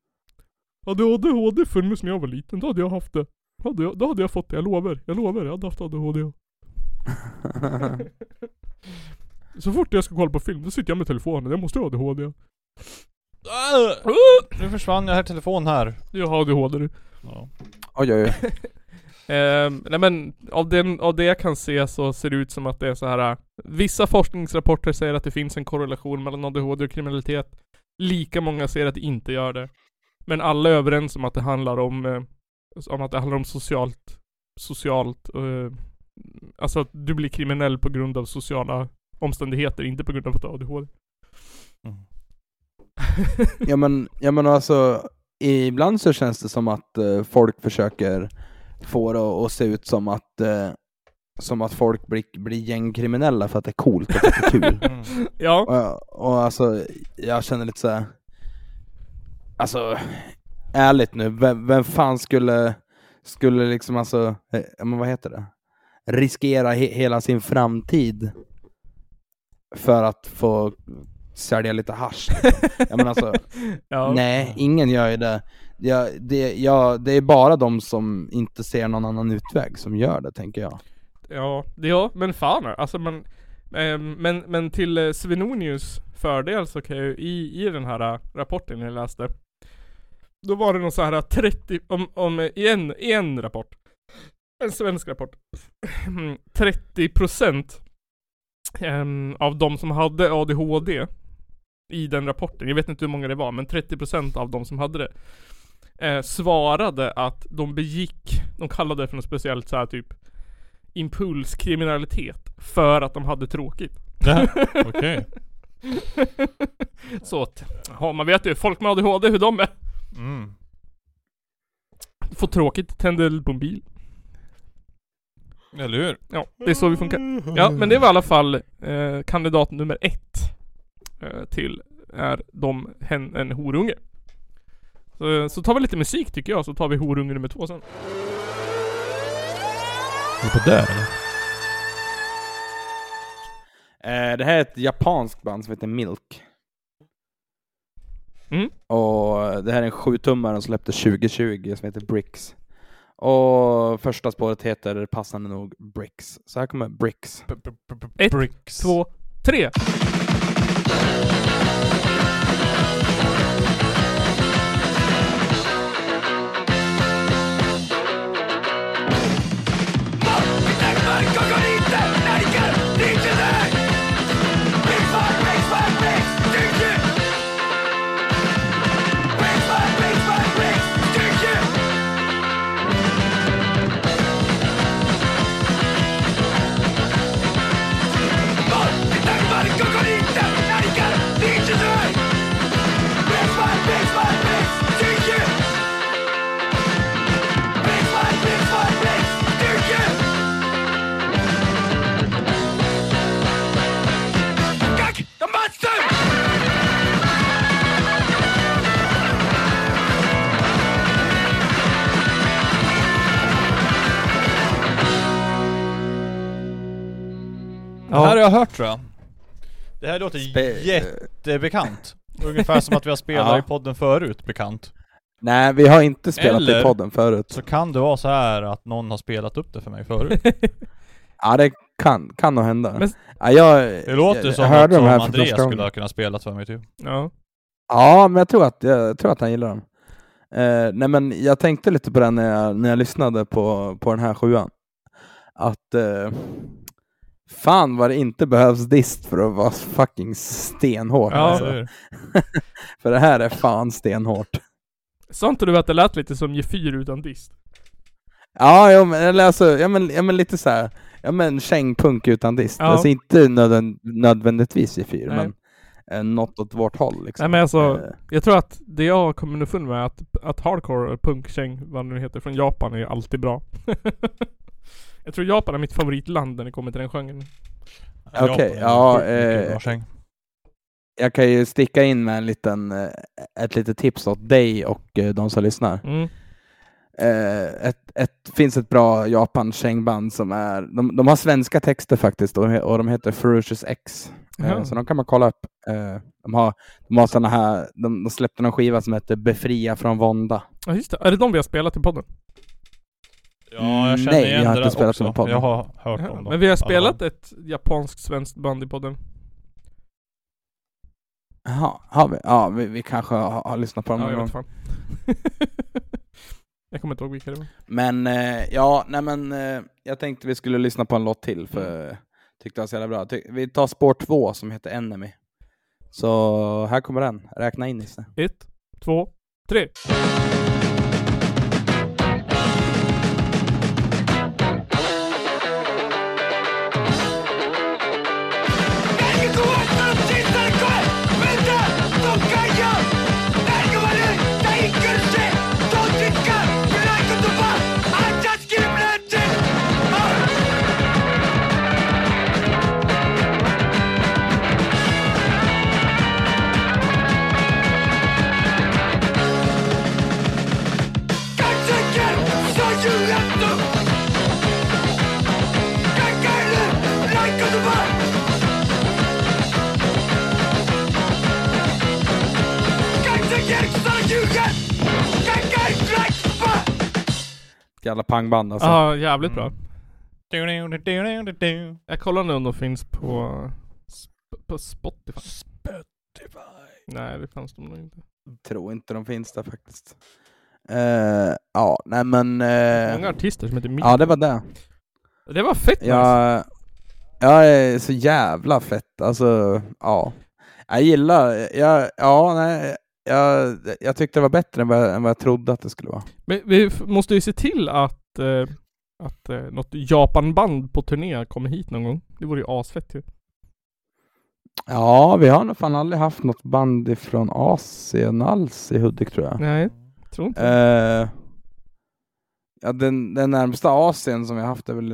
Hade ADHD funnits när jag var liten, då hade jag haft det. Hade jag, då hade jag fått det, jag lovar. Jag lovar, jag hade haft ADHD. (laughs) (laughs) Så fort jag ska kolla på film, då sitter jag med telefonen. Jag måste ha ADHD. Nu försvann jag här telefon här. Jag har ADHD du. Ja. Oj, oj, oj. (laughs) Ehm, nej men av, den, av det jag kan se så ser det ut som att det är så här. äh, Vissa forskningsrapporter säger att det finns en korrelation mellan ADHD och kriminalitet. Lika många säger att det inte gör det. Men alla är överens om att det handlar om, eh, om att det handlar om socialt, socialt, eh, alltså att du blir kriminell på grund av sociala omständigheter, inte på grund av att du har ADHD. (laughs) Ja men, ja, men alltså, ibland så känns det som att eh, folk försöker få det att se ut som att eh, som att folk blir, blir gängkriminella för att det är coolt och för att det är kul. (laughs) Ja. Och, och alltså, jag känner lite så här. Alltså, ärligt nu, vem, vem fan skulle, skulle liksom alltså, eh, men vad heter det? Riskera he, hela sin framtid för att få sälja lite hasch. (laughs) Jag menar alltså, Ja. nej, ingen gör ju det. Ja, det, ja, det är bara de som inte ser någon annan utväg som gör det, tänker jag. Ja, ja men fan alltså man, ehm, men, men till eh, Svenonius fördel så kan jag ju i, i den här eh, rapporten jag läste Då var det någon så här 30, om, om eh, i en, i en rapport En svensk rapport (sniffs) 30% ehm, av de som hade ADHD i den rapporten, jag vet inte hur många det var, men 30% av de som hade det eh, svarade att de begick, de kallade det för något speciellt så här typ impulskriminalitet för att de hade tråkigt. Ja, (laughs) okej. Så att, ja man vet ju, folk med ADHD hur de är. Mm. Får tråkigt, tänder på en bil. Eller hur? Ja, det är så vi funkar. Ja, men det var i alla fall eh, kandidat nummer ett eh, till är de hen, en horunge. Så, så tar vi lite musik tycker jag, så tar vi horunge nummer två sen. Är du på där eller? Eh, det här är ett japanskt band som heter Milk. Mm. Och det här är en 7-tummare som släpptes 2020 som heter Bricks. Och första spåret heter passande nog Bricks. Så här kommer Bricks. Ett, Bricks. två, tre! Det här har jag hört tror jag. Det här låter Spe- jättebekant. Ungefär som att vi har spelat Ja. i podden förut, bekant. Nej, vi har inte spelat Eller- i podden förut. Så kan det vara så här att någon har spelat upp det för mig förut. (laughs) Ja, det kan, kan nog hända. Men- ja, jag, Det låter jag, som jag något som de här för Andreas skulle gången. ha kunnat spela för mig typ. Ja. Ja, men jag tror att, jag, tror att han gillar dem. Eh, nej men jag tänkte lite på den när jag, när jag lyssnade på, på den här sjuan. Att eh, fan vad det inte behövs dist för att vara fucking stenhårt. Ja. alltså. Hur? (laughs) För det här är fan stenhårt. Sa inte du att det lät lite som Gefyr utan dist? Ja, ja men, eller alltså, ja, men, ja, men lite så här. Ja men kängpunk utan dist. Ja. Alltså inte nödvän- nödvändigtvis i fyr, Nej. men eh, något åt vårt håll liksom. Nej men alltså, Eh, jag tror att det jag kommit underfund med är att, att hardcore, punk, käng, vad det nu heter, från Japan är alltid bra. (laughs) jag tror Japan är mitt favoritland när det kommer till den genren. Okej, ja. Eh, jag kan ju sticka in med en liten, eh, ett litet tips åt dig och eh, de som lyssnar. Mm. Eh, ett, ett, finns ett bra japan band som är, de, de har svenska texter faktiskt och, och de heter Ferocious X. Eh, så de kan man kolla upp. Eh, de har, de har såna här, de, de släppte någon skiva som heter Befria från vånda. Ja just det, är det de vi har spelat i podden? Ja, jag känner Nej, igen jag har inte spelat också. med podden. Jag har hört Ja, om dem. men vi har spelat ett japanskt svenskt band i podden. Jaha, har vi? Ja, vi, vi kanske har, har lyssnat på dem Ja, någon jag gång. (laughs) jag kommer inte ihåg vilka det var. Men eh, ja, nej men eh, jag tänkte vi skulle lyssna på en låt till för jag tyckte det var så jävla bra. Ty- Vi tar spår två som heter Enemy. Så här kommer den. Räkna in Nisse. Ett, två, tre. Jävla pangband alltså. Ja, jävligt bra. Du-du-du-du-du-du. Jag kollar nu om de finns på, sp- på Spotify. Spotify. Nej, det fanns de nog inte. Tror inte de finns där faktiskt. Eh, ja, nej men... eh, Många artister som heter Mil. ja, det var det. Det var fett nice. Jag, jag är så jävla fett, alltså ja. Jag gillar, jag, ja nej, jag, jag tyckte det var bättre än vad, jag- än vad jag trodde att det skulle vara. Men vi måste ju se till att, eh, att eh, något Japan-band på turné kommer hit någon gång. Det vore ju asfett ju. Ja, vi har nog fan aldrig haft något band ifrån Asien alls i Hudik tror jag. Nej, tror inte. Eh, ja, den, den närmsta Asien som vi har haft är väl,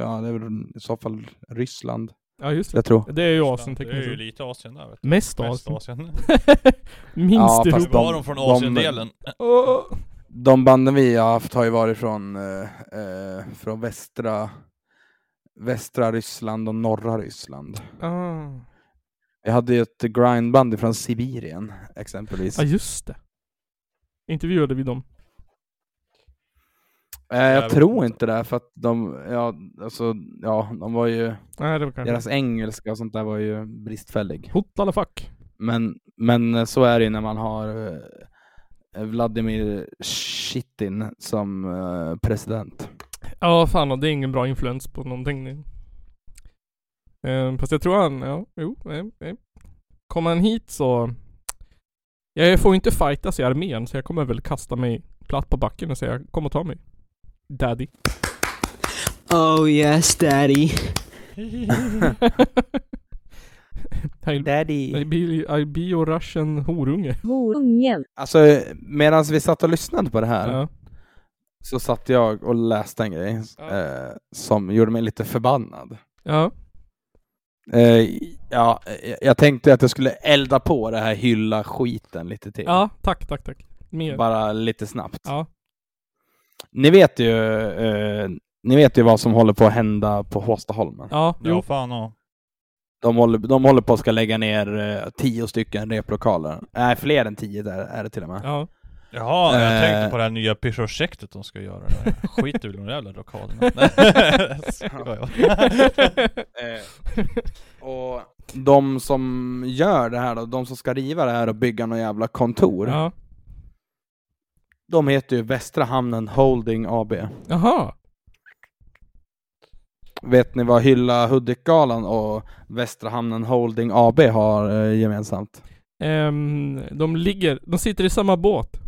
ja, det är väl i så fall Ryssland. Ja just det. Jag tror. Det är ju Asien Det är tekniskt ju sett. lite Asien där vet du. Mest Mest Asien. Asien. (laughs) Minst Ja, Europa. fast Hur var de från de- Asien-delen? Åh. De banden vi har haft har ju varit från, eh, eh, från västra, västra Ryssland och norra Ryssland. Ah. Vi hade ju ett grindband från Sibirien exempelvis. Ja just det. Intervjuade vi dem. Eh, jag tror inte det, för att de, ja, alltså, ja, de var ju, Nej det var kanske... deras engelska och sånt där var ju bristfällig. Hotala fuck. Men, men så är det ju när man har eh, Vladimir Shitin som eh, president. Ja fan och det är ingen bra influens på någonting nu. Eh, fast jag tror han, ja, jo, nej, nej. Kommer han hit så... Jag får inte fightas i armén så jag kommer väl kasta mig platt på backen och säga kom och ta mig. Daddy. Oh yes, daddy. (laughs) I'll, Daddy. I'll, be, I'll be your Russian horunge. Horungen. Alltså medan vi satt och lyssnade på det här Ja. så satt jag och läste en grej Ja. eh, som gjorde mig lite förbannad. Ja. Eh, ja, eh, jag tänkte att jag skulle elda på det här hylla skiten lite till. Ja, tack, tack, tack. Mer. Bara lite snabbt. Ja. Ni vet ju eh, Ni vet ju vad som håller på att hända på Håstaholmen. Ja, Ja, fan ja. De håller, de håller på att ska lägga ner eh, tio stycken replokaler. Nej, fler än tio där är det till och med. Ja. Jaha, jag Eh. tänkte på det här nya projektet de ska göra. Väl i de jävla lokalerna. (laughs) Eh, och de som gör det här då, de som ska riva det här och bygga någon jävla kontor. Ja. De heter ju Västra Hamnen Holding AB. Jaha. Vet ni vad Hylla Hudik-galan och Västra Hamnen Holding AB har eh, gemensamt? Ehm, de ligger, de sitter i samma båt.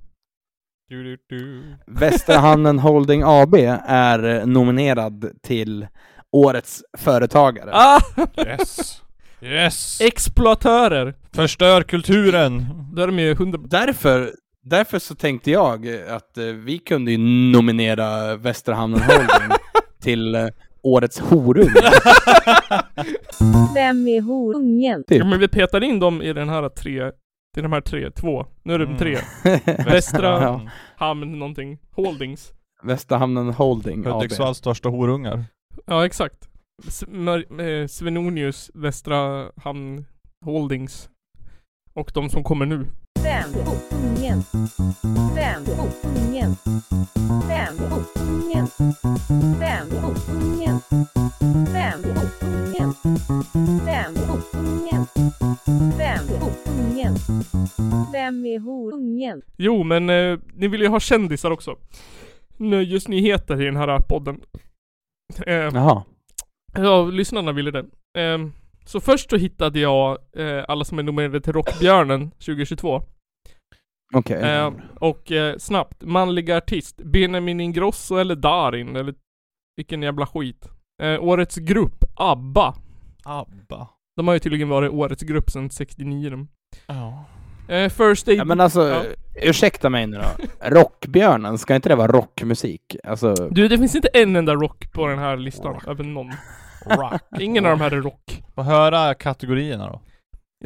Du, du, du. Västra Hamnen Holding AB är eh, nominerad till årets företagare. Ah! Yes. Yes. Exploatörer! Förstör kulturen. Då är de ju hundra... Därför, därför så tänkte jag att eh, vi kunde ju nominera Västra Hamnen Holding (laughs) till eh, årets horung. (laughs) Vem är horungen? Typ. Ja, men vi petar in dem i den här tre, till de här tre, två. Nu är det Mm. tre. (laughs) Västra Ja. Hamn någonting, Holdings. Västra Hamnen Holding. Hudiksvalls största horungar. Ja exakt. Eh, Svenonius, Västra Hamn Holdings. Och de som kommer nu. Fem på ungen. Fem på ungen. Fem på ungen. Fem på ungen. Fem på ungen. Fem på ungen. Fem på ungen. Vem är horungen? Jo, men eh, ni vill ju ha kändisar också. Nöjesnyheter i den här podden. Eh, Jaha. Ja, lyssnarna ville det. Eh, så först så hittade jag eh, alla som är nominerade till Rockbjörnen 2022. Okej. Ehm, och eh, snabbt, manliga artist. Benjamin Ingrosso eller Darin eller vilken jävla skit. Eh, årets grupp, ABBA. ABBA. De har ju tydligen varit årets grupp sedan 69 de. Ja. Eh, First Aid... Ja, men alltså, Ja. ursäkta mig nu då. Rockbjörnen, ska inte det vara rockmusik? Alltså, Du, det finns inte en enda rock på den här listan, över någon. Rock. (laughs) Ingen av de här är rock. Få höra kategorierna då.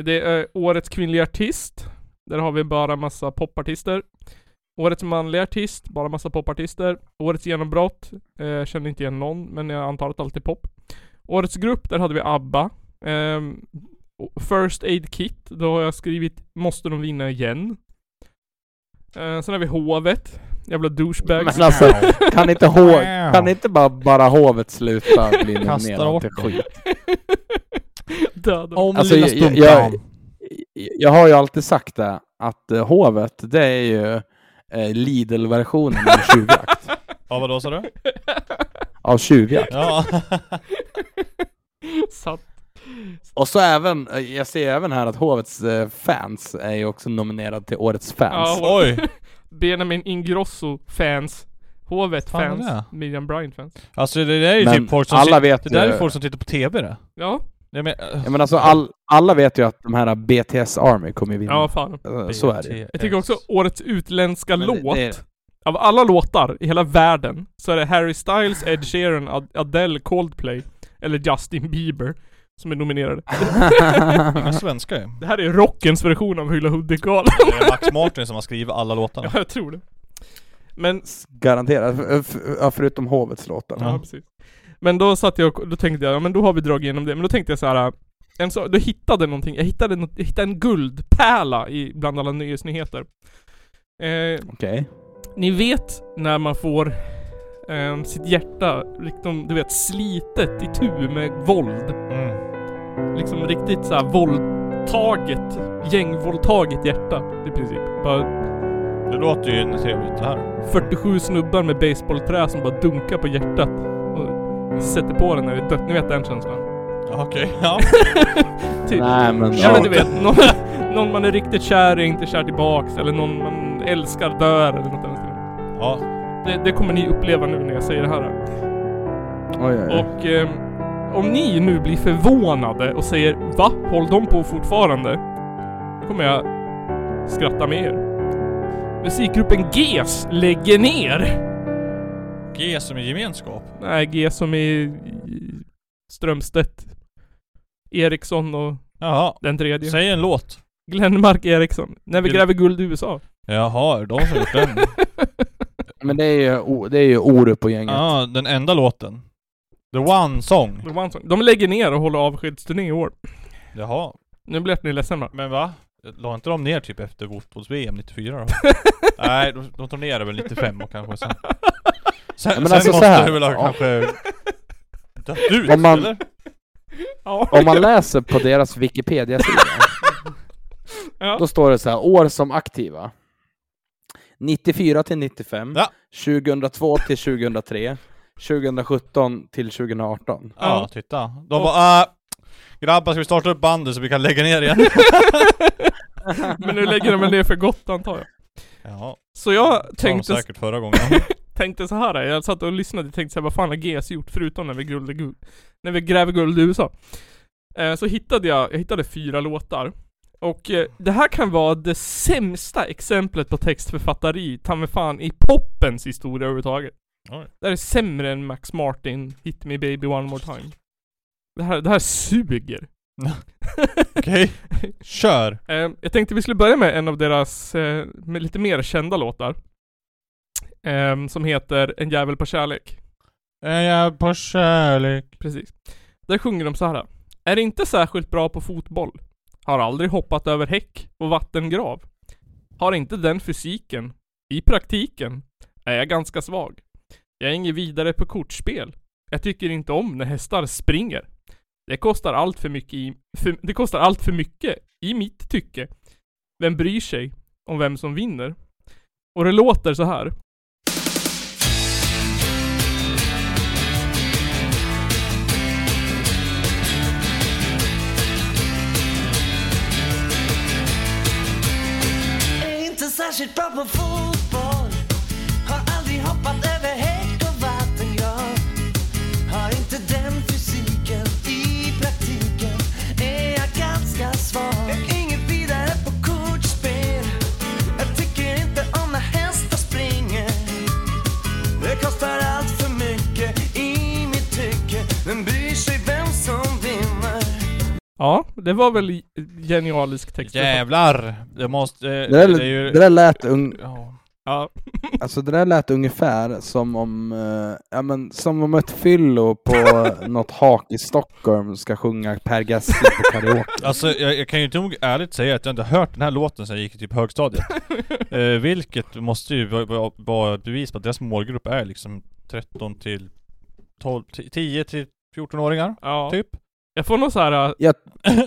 Det är årets kvinnliga artist. Där har vi bara massa popartister. Årets manliga artist, bara massa popartister. Årets genombrott, eh, känner inte igen någon, men jag antar att allt är pop. Årets grupp, där hade vi ABBA. Ehm, First Aid Kit, då har jag skrivit Måste de vinna igen? Eh, sen har vi Hovet. Jävla douchebags. men alltså, (laughs) kan inte, hov, kan inte bara, bara hovet sluta bli bort till dem. skit? (laughs) Döda. Om Alltså, lilla jag, jag, jag har ju alltid sagt det, att eh, hovet, det är ju eh, Lidl-versionen av tjuvjakt. (laughs) Ja vadå sa du? Av tjuvjakt. Ja. Satt. Och så även, eh, jag ser även här att hovets eh, fans är ju också nominerad till årets fans. Ja, Oj. Benjamin Ingrosso fans. Hovet Fan, fans. är det? Miriam Bryant fans. Alltså det där är ju Men typ folk som alla vet Det där är folk som tittar på TV det. Ja, Jag men, Ja, men alltså all, alla vet ju att de här BTS Army kommer ju vinna. ja fan. Eh, Så är det. Jag tycker också årets utländska Men det- låt. det- Av alla låtar i hela världen så är det Harry Styles, Ed Sheeran, Ad- Adele, Coldplay eller Justin Bieber som är nominerade. (laughs) Inga svenskar ju. Det här är rockens version av Hylla Hudik-galan. Det är Max Martin som har skrivit alla låtarna. Ja, jag tror det. Men, Garanterat. Ja, förutom hovets låtar. ja precis. Men då satt jag och då tänkte jag, ja men då har vi dragit igenom det. Men då tänkte jag så här. En så, då hittade någonting, jag hittade, något, jag hittade en guldpärla i, bland alla nyhetsnyheter. Eh, Okej. Ni vet när man får eh, sitt hjärta, liksom, du vet, slitet i tu med våld. Mm. Liksom riktigt så här våldtaget, gängvåldtaget hjärta i princip. Bara Det låter ju trevligt det här. 47 snubbar med baseballträ som bara dunkar på hjärtat och sätter på den när det är dött. Ni vet den känslan? Ja, Okej, (laughs) ja. (laughs) Typ. Nej men... Ja men du vet, någon, (laughs) någon man är riktigt kär i inte kär tillbaks eller någon man älskar dör eller något annat. ja. Det, det kommer ni uppleva nu när jag säger det här. Oj, oj, oj. Och ehm, om ni nu blir förvånade och säger Va? Håller de på fortfarande? Då kommer jag skratta med er. Musikgruppen GES lägger ner! G som i gemenskap. Nej, G som i Strömstedt. Eriksson och Jaha. den tredje. Säg en låt. Glenmark Eriksson. När vi Gl- gräver guld i USA. Jaha, de som gjort den. (laughs) Men det är ju, det är ju Orup och gänget. Ja, den enda låten. The one song. De, vann så- de lägger ner och håller avskedsturné i år. Jaha. Nu blir ni ledsna. Men va? La inte de ner typ efter fotbolls-VM 94 då? (laughs) Nej, de, de tar ner det väl 95 och kanske sen. Sen, Ja, men sen alltså så måste här, det väl ha ja. kanske dött ut, Om man- eller? Om man läser på deras Wikipedia-sida, (laughs) Ja. då står det så här, år som aktiva. 94 till 95, Ja. 2002 till 2003, 2017 till 2018. Ja, titta. De bara äh, Grabbar ska vi starta upp bandet så vi kan lägga ner igen? (laughs) Men nu lägger de väl ner för gott antar jag. ja, Så jag tänkte, säkert förra gången. (laughs) tänkte så här. Jag satt och lyssnade och tänkte så här, vad fan har GS gjort förutom när vi, guld, guld, när vi gräver guld i USA? Eh, så hittade jag, jag hittade fyra låtar. Och eh, det här kan vara det sämsta exemplet på textförfattari, ta mig fan, i poppens historia överhuvudtaget. Oj. Det här är sämre än Max Martin, Hit Me Baby One More Time. Det här, det här suger. (laughs) Okej, kör! (laughs) Eh, jag tänkte vi skulle börja med en av deras, eh, med lite mer kända låtar. Eh, som heter En jävel på kärlek. En jävel på kärlek. Precis. Där sjunger de så här. Är inte särskilt bra på fotboll. Har aldrig hoppat över häck och vattengrav. Har inte den fysiken. I praktiken är jag ganska svag. Jag är inget vidare på kortspel. Jag tycker inte om när hästar springer. Det kostar allt för mycket i, för, det kostar allt för mycket i mitt tycke. Vem bryr sig om vem som vinner? Och det låter så här. Är inte särskilt bra på fot Ja, det var väl genialisk text. Jävlar! Det måste... Det där, det är ju... det där lät un... Ja. (laughs) Alltså det där lät ungefär som om, eh, ja men som om ett fyllo på (laughs) något hak i Stockholm ska sjunga Per Gessle på karaoke. Alltså jag, jag kan ju inte nog ärligt säga att jag inte hört den här låten sedan jag gick i typ högstadiet. (laughs) eh, vilket måste ju vara- vara vara ett bevis på att deras målgrupp är liksom 13 till 12, 10 till 14-åringar. Ja. Typ. Jag får nog såhär... Jag,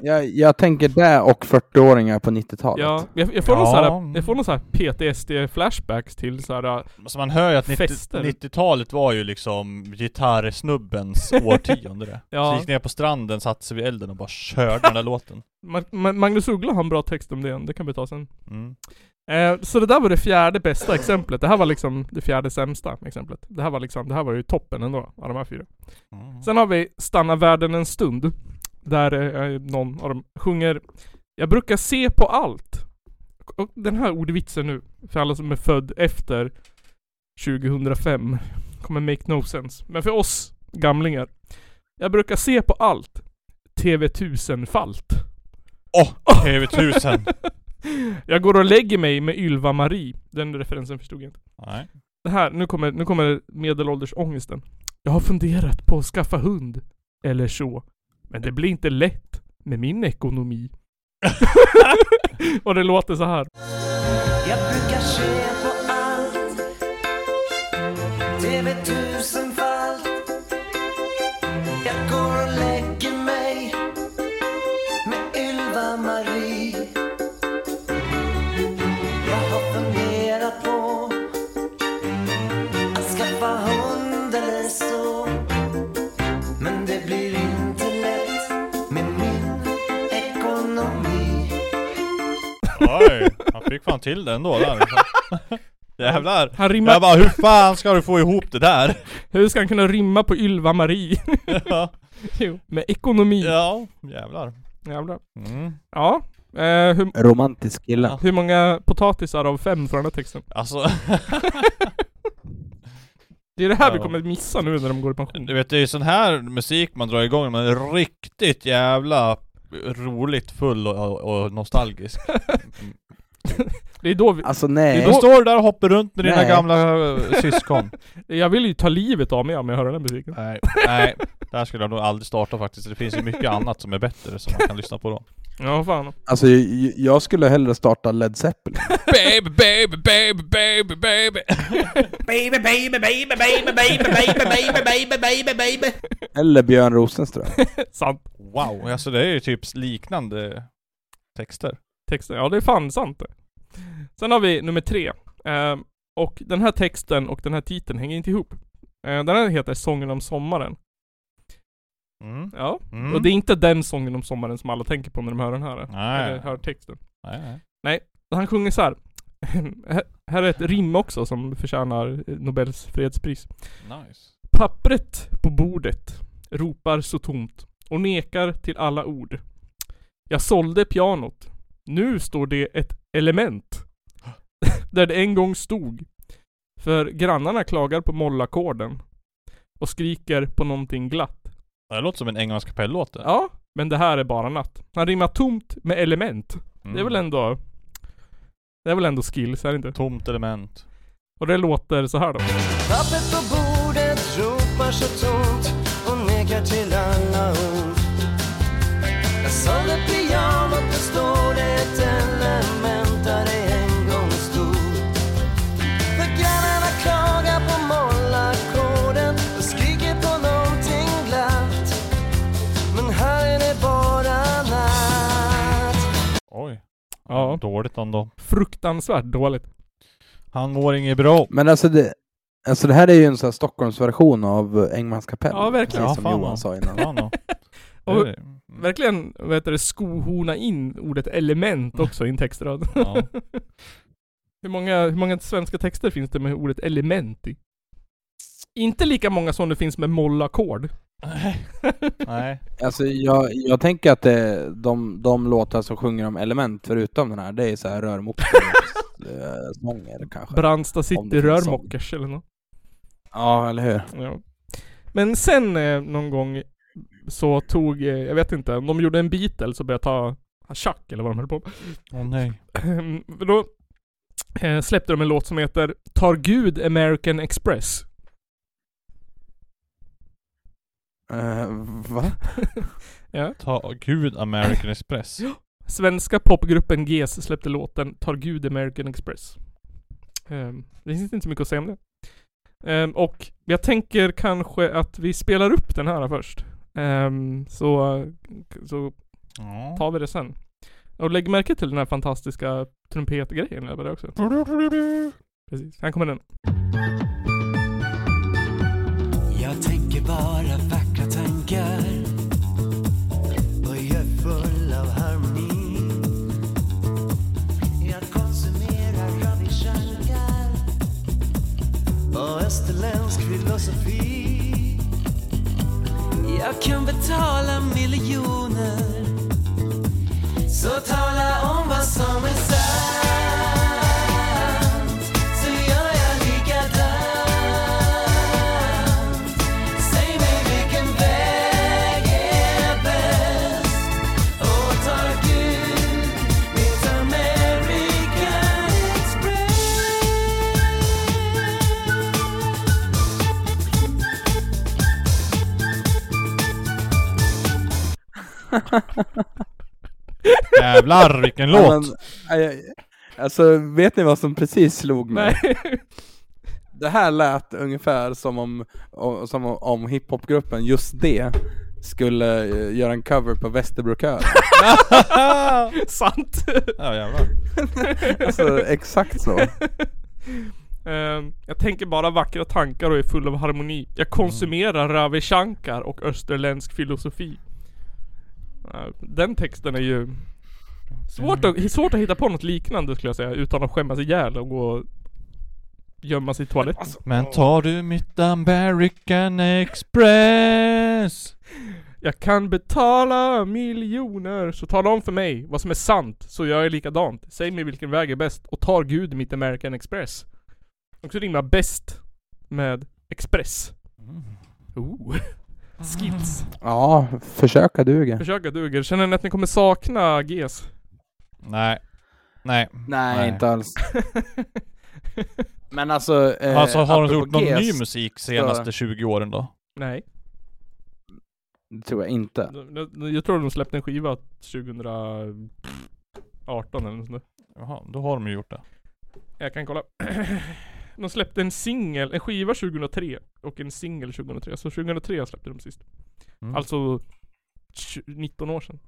jag, jag tänker det och 40-åringar på 90-talet. Ja, jag, jag får nog Ja. såhär, jag får nog såhär PTSD-flashbacks till såhär... Alltså man hör ju att 90 Fester. 90-talet var ju liksom gitarrsnubbens (laughs) årtionde det. Ja. Så gick ner på stranden, satte sig vid elden och bara körde den där låten. Ma- Ma- Magnus Uggla har en bra text om det, det kan vi ta sen. Mm. Eh, så det där var det fjärde bästa exemplet. Det här var liksom det fjärde sämsta exemplet. Det här var liksom, det här var ju toppen ändå, av de här fyra. Sen har vi Stanna världen en stund. Där eh, någon av dem sjunger Jag brukar se på allt. Och den här ordvitsen nu, för alla som är född efter 2005, kommer make no sense. Men för oss gamlingar. Jag brukar se på allt. TV1000-falt. Åh! TV1000! (laughs) jag går och lägger mig med Ylva-Marie. Den referensen förstod jag inte. Nej. Det här, nu kommer, nu kommer medelåldersångesten. Jag har funderat på att skaffa hund. Eller så. Men det blir inte lätt med min ekonomi. (laughs) (laughs) och det låter så här. Jag brukar se på fick fan till det ändå där. (laughs) Jävlar. Han rimmar- Jag bara, hur fan ska du få ihop det där? (laughs) Hur ska han kunna rimma på Ylva-Marie? (laughs) Ja. jo, med ekonomi. Ja, jävlar. Jävlar. Mm. Ja. Eh, hur, Romantisk kille. hur många potatisar av fem från den här texten? Alltså, Det är det här vi Ja. kommer missa nu när de går i pension. du vet det är ju sån här musik man drar igång när man är riktigt jävla roligt full och, och nostalgisk. (laughs) Det är då vi, Alltså Du nej. då står du där och hoppar runt med dina Nej. gamla eh, syskon. (laughs) jag vill ju ta livet av mig om jag hör den här musiken. Nej, nej. Där skulle jag nog aldrig starta faktiskt. Det finns ju mycket annat som är bättre som man kan lyssna på då. Ja, fan. Alltså jag, jag skulle hellre starta Led Zeppelin. (laughs) Baby, baby, baby, baby, baby. Baby, baby, baby, baby, baby, baby, baby, baby, baby, baby. Eller Björn Rosenström. Sant. Wow, alltså det är ju typ liknande texter. Texten, ja det är fan sant det. Sen har vi nummer tre. Eh, och den här texten och den här titeln hänger inte ihop. Eh, den här heter Sången om sommaren. Mm. Ja. Mm. Och det är inte den sången om sommaren som alla tänker på när de hör den här. Nej. Eller hör texten. Nej, nej. Nej, han sjunger så här. (laughs) här- är ett rim också som förtjänar Nobels fredspris. Nice. Pappret på bordet ropar så tomt och nekar till alla ord. Jag sålde pianot. Nu står det ett element. (laughs) Där det en gång stod. För grannarna klagar på mollackorden. Och skriker på någonting glatt. Det låter som en Englands kapell-låt det. Ja, men det här är bara natt. Han rimmar tomt med element. Det är Mm. väl ändå... Det är väl ändå skills, är det inte? Tomt element. Och det låter så här då. Pappret på bordet ropar så tomt och nekar till alla ord. Sålde pianot, nu står det ett element där det en gång stod. För grannarna klagar på mollackorden och skriker på någonting glatt. Men här är det bara natt. Oj. Ja. Dåligt ändå. Fruktansvärt dåligt. Han mår inget bra. Men alltså det, alltså det här är ju en sån här Stockholmsversion av Engmans kapell. Ja, verkligen. Precis som Ja, fan Johan då. sa innan. Då. (laughs) Och Det verkligen, vad heter det, skohorna in ordet element också i en textrad. (laughs) Ja. (laughs) hur, många, hur många svenska texter finns det med ordet element i? Inte lika många som det finns med mollackord. (laughs) Nej. Alltså jag, jag tänker att det, de, de låtar som sjunger om element förutom den här, det är så här rörmokare-sånger kanske. Brandsta City rörmokers eller något. Ja, eller hur? Ja. Men sen eh, någon gång så tog, eh, jag vet inte, de gjorde en Beatles och började ta Chuck eller vad de höll på med. Åh nej. Ehm, Då eh, släppte de en låt som heter Tar Gud American Express. Eh, va? (laughs) Ja. Ta gud American Express. Svenska popgruppen GES släppte låten Tar Gud American Express. Ehm, det finns inte så mycket att säga om det. Ehm, och jag tänker kanske att vi spelar upp den här först. Ehm, så, så Ja. tar vi det sen. Och lägg märke till den här fantastiska trumpetgrejen över det också. Precis, här kommer den. Jag tänker bara vackra tankar och jag är full av harmoni. Jag konsumerar Ravi Shankar och österländsk filosofi. Jag kan betala miljoner. Så tala om vad som är sant. (laughs) Jävlar vilken låt! men, alltså vet ni vad som precis slog mig? Nej. Det här lät ungefär som om, om, som om, hiphopgruppen Just Det skulle eh, göra en cover på Västerbrokören. (laughs) Sant! Ja jävlar. (laughs) alltså exakt så. Ehm, jag tänker bara vackra tankar och är full av harmoni. Jag konsumerar Ravi Shankar och österländsk filosofi. Den texten är ju svårt att, svårt att hitta på något liknande skulle jag säga utan att skämmas ihjäl och gå och gömma sig i toaletten. Men tar du mitt American Express? Jag kan betala miljoner, så tala om för mig vad som är sant, så gör jag likadant. Säg mig vilken väg är bäst, och tar Gud mitt American Express. Också rimma bäst med Express. Oh. (laughs) Skills. Ja, försöka duger. Försöka duger. Känner ni att ni kommer sakna GES? Nej. Nej. Nej, inte alls. (laughs) Men alltså... Eh, alltså har de gjort någon GES, ny musik senaste så- 20 åren då? Nej. Det tror jag inte. Jag tror de släppte en skiva 2018 eller nåt sånt där. Jaha, då har de ju gjort det. Jag kan kolla. (clears throat) (clears throat) De släppte en singel, en skiva 2003 och en singel 2003. Så 2003 släppte de sist. Mm. Alltså 20 19 år sedan.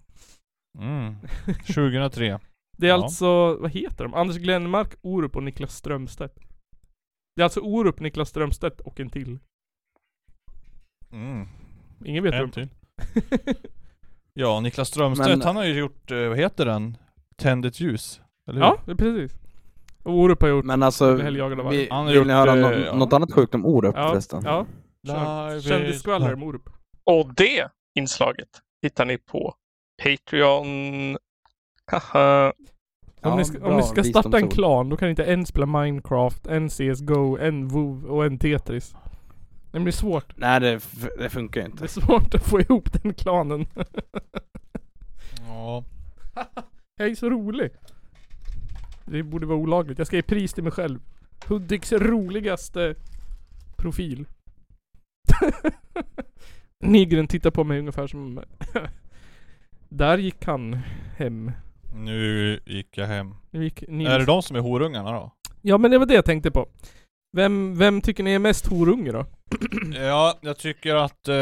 Mm. (laughs) 2003. Det är Ja. alltså, vad heter de? Anders Glenmark, Orup och Niklas Strömstedt. Det är alltså Orup, Niklas Strömstedt och en till. Mm. Ingen vet En till. (laughs) Ja, Niklas Strömstedt, Men- han har ju gjort, eh, vad heter den? Tänd ett ljus. Eller hur? Ja, precis. Orup har gjort Men alltså, vill gjort, ni höra eh, nå- ja. något annat sjukt om Orup Ja, förresten? ja. Kändisskvaller is- om Orup. Och det inslaget hittar ni på Patreon. Haha. Om, Ja, ni ska, om ni ska starta en klan, då kan ni inte en spela Minecraft, en CSGO, en WoW och en Tetris. Det blir svårt. Nej det, det funkar ju Det inte. är svårt att få ihop den klanen. Ja. (laughs) Jag är så rolig. Det borde vara olagligt. Jag ska ge pris till mig själv. Hudiks roligaste profil. (laughs) Nygren tittar på mig ungefär som... (laughs) Där gick han hem. Nu gick jag hem. Nu gick. Är det de som är horungarna då? Ja men det var det jag tänkte på. Vem, vem tycker ni är mest horunge då? (clears throat) Ja, jag tycker att eh,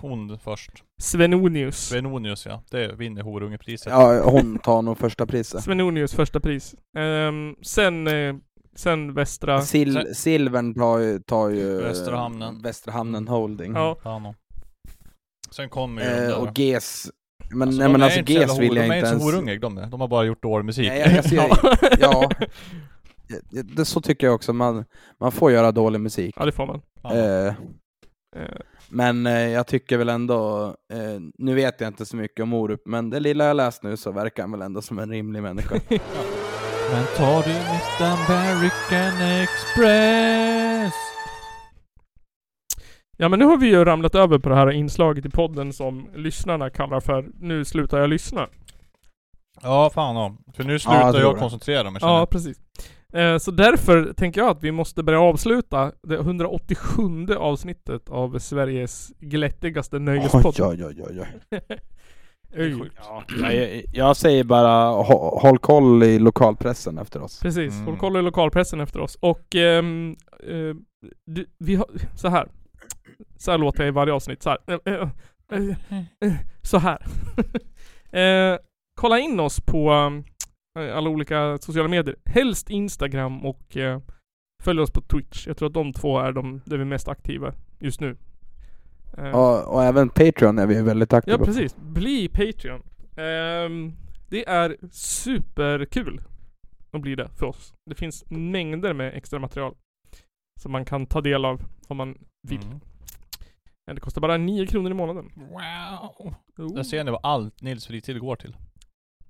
hon först. Svenonius. Svenonius ja. Det vinner horungepriset. Ja, hon tar nog första priset. Svenonius första pris. Ehm, sen, eh, sen Västra... Sil Sen- Silvern tar ju, tar ju Västra Hamnen. Västra Hamnen Holding. Ja. Sen kommer ju Eh, där. och GES Men, Alltså, nej de men alltså inte GES vill jag De är inte inte så ens... horungiga de är. De har bara gjort dålig musik. Nej, jag, jag ser, (laughs) ja. Ja, Det, så tycker jag också, man, man får göra dålig musik. Ja det får man. Eh, Eh, men eh, jag tycker väl ändå, eh, nu vet jag inte så mycket om Orup, men det lilla jag läst nu så verkar han väl ändå som en rimlig människa. (laughs) Men tar du mitt American Express? Ja men nu har vi ju ramlat över på det här inslaget i podden som lyssnarna kallar för Nu slutar jag lyssna. Ja, fan ja. För nu slutar jag tror jag det. koncentrera mig Ja jag. precis. Eh, så därför tänker jag att vi måste börja avsluta det 187 avsnittet av Sveriges glättigaste nöjespodd. Oj, oj, oj, oj. (laughs) Ja, jag, jag säger bara hå- håll koll i lokalpressen efter oss. Precis, Mm. håll koll i lokalpressen efter oss. Och ehm, eh, du, vi har, så här. Så här låter jag i varje avsnitt. Så här. Eh, eh, Så här. (laughs) kolla in oss på eh, alla olika sociala medier. Helst Instagram och eh, följ oss på Twitch. Jag tror att de två är de där vi är mest aktiva just nu. Eh, Och, och även Patreon är vi väldigt aktiva Ja precis, bli Patreon. Ehm, det är superkul att bli det för oss. Det finns mängder med extra material som man kan ta del av om man vill. Mm. Eh, Det kostar bara 9 kronor i månaden. Wow. Oh. Där ser ni vad allt Nils fritid går till.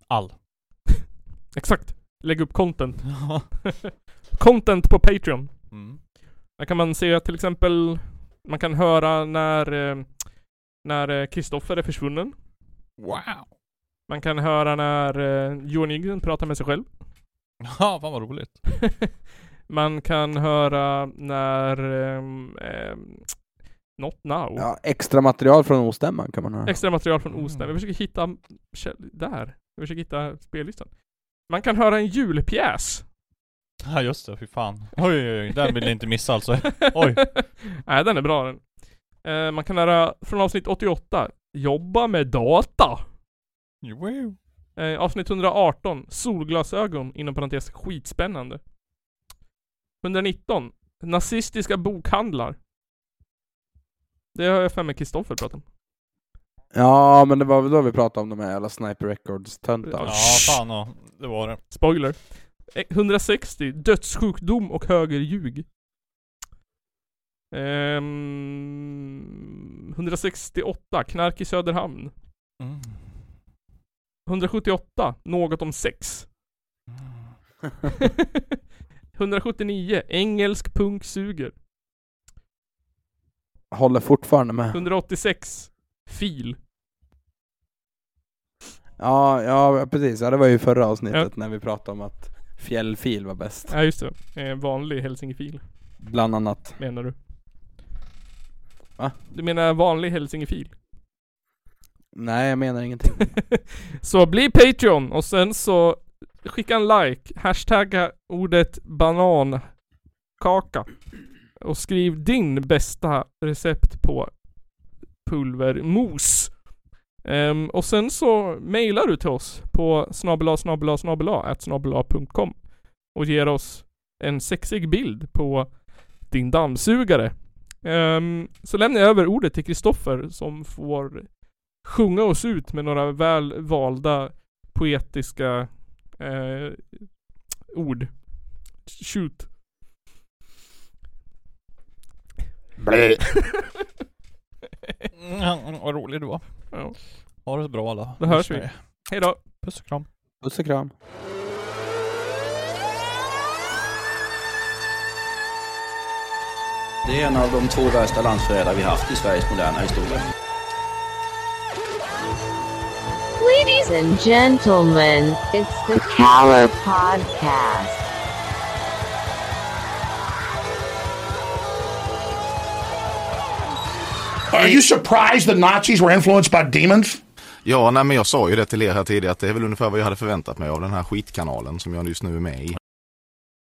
All. Exakt. Lägg upp content. (laughs) (laughs) content på Patreon. Mm. Där kan man se till exempel, man kan höra när eh, när eh, Kristoffer är försvunnen. Wow. Man kan höra när eh, Johan Nygren pratar med sig själv. (laughs) Ja, fan vad roligt. Man kan höra när... Um, not now. Ja, extra material från ostämman kan man höra. Extra material från Osten. Vi försöker hitta... Där. Vi försöker hitta spellistan. Man kan höra en julpjäs. (laughs) Ja just det, fy fan. Oj oj oj, den vill ni inte missa alltså. (laughs) Oj. Nej, den är bra den. Eh, man kan höra från avsnitt 88. Jobba med data. Wow. Eh, avsnitt 118. Solglasögon inom parentes skitspännande. 119. Nazistiska bokhandlar. Det har jag för mig Kristoffer pratat om. Ja, men det var väl då vi pratade om de här jävla Sniper Records-töntarna. Ja fan ja, det var det. Spoiler. Eh, 160. Dödssjukdom och högerljug. Ehm, 168. Knark i Söderhamn. Mm. 178. Något om sex. (laughs) (laughs) 179. Engelsk punk suger. Håller fortfarande med. 186. Fil. Ja, ja precis. Ja, det var ju förra avsnittet Ja. när vi pratade om att fjällfil var bäst. Ja just det. Eh, vanlig hälsingefil. Bland annat. Menar du? Va? Du menar vanlig hälsingefil? Nej, jag menar ingenting. (laughs) Så bli Patreon och sen så skicka en like, hashtagga ordet banankaka och skriv din bästa recept på pulvermos. Ehm, och sen så mailar du till oss på snabela snabela snabela snabela.com och ger oss en sexig bild på din dammsugare. Ehm, så lämnar jag över ordet till Kristoffer som får sjunga oss ut med några väl valda poetiska eh, ord. shoot. Blä. (laughs) Vad rolig du var. Ja. Ha det så bra alla. Då hörs vi. Hej då. Puss och kram. Puss och kram. Det är en av de två värsta landsförrädare vi haft i Sveriges moderna historia. Ladies and gentlemen, it's the Caller Podcast. Are you surprised the Nazis were influenced by demons? Ja, nej, men jag sa ju det till er här tidigare att det är väl ungefär vad jag hade förväntat mig av den här skitkanalen som jag just nu är med i.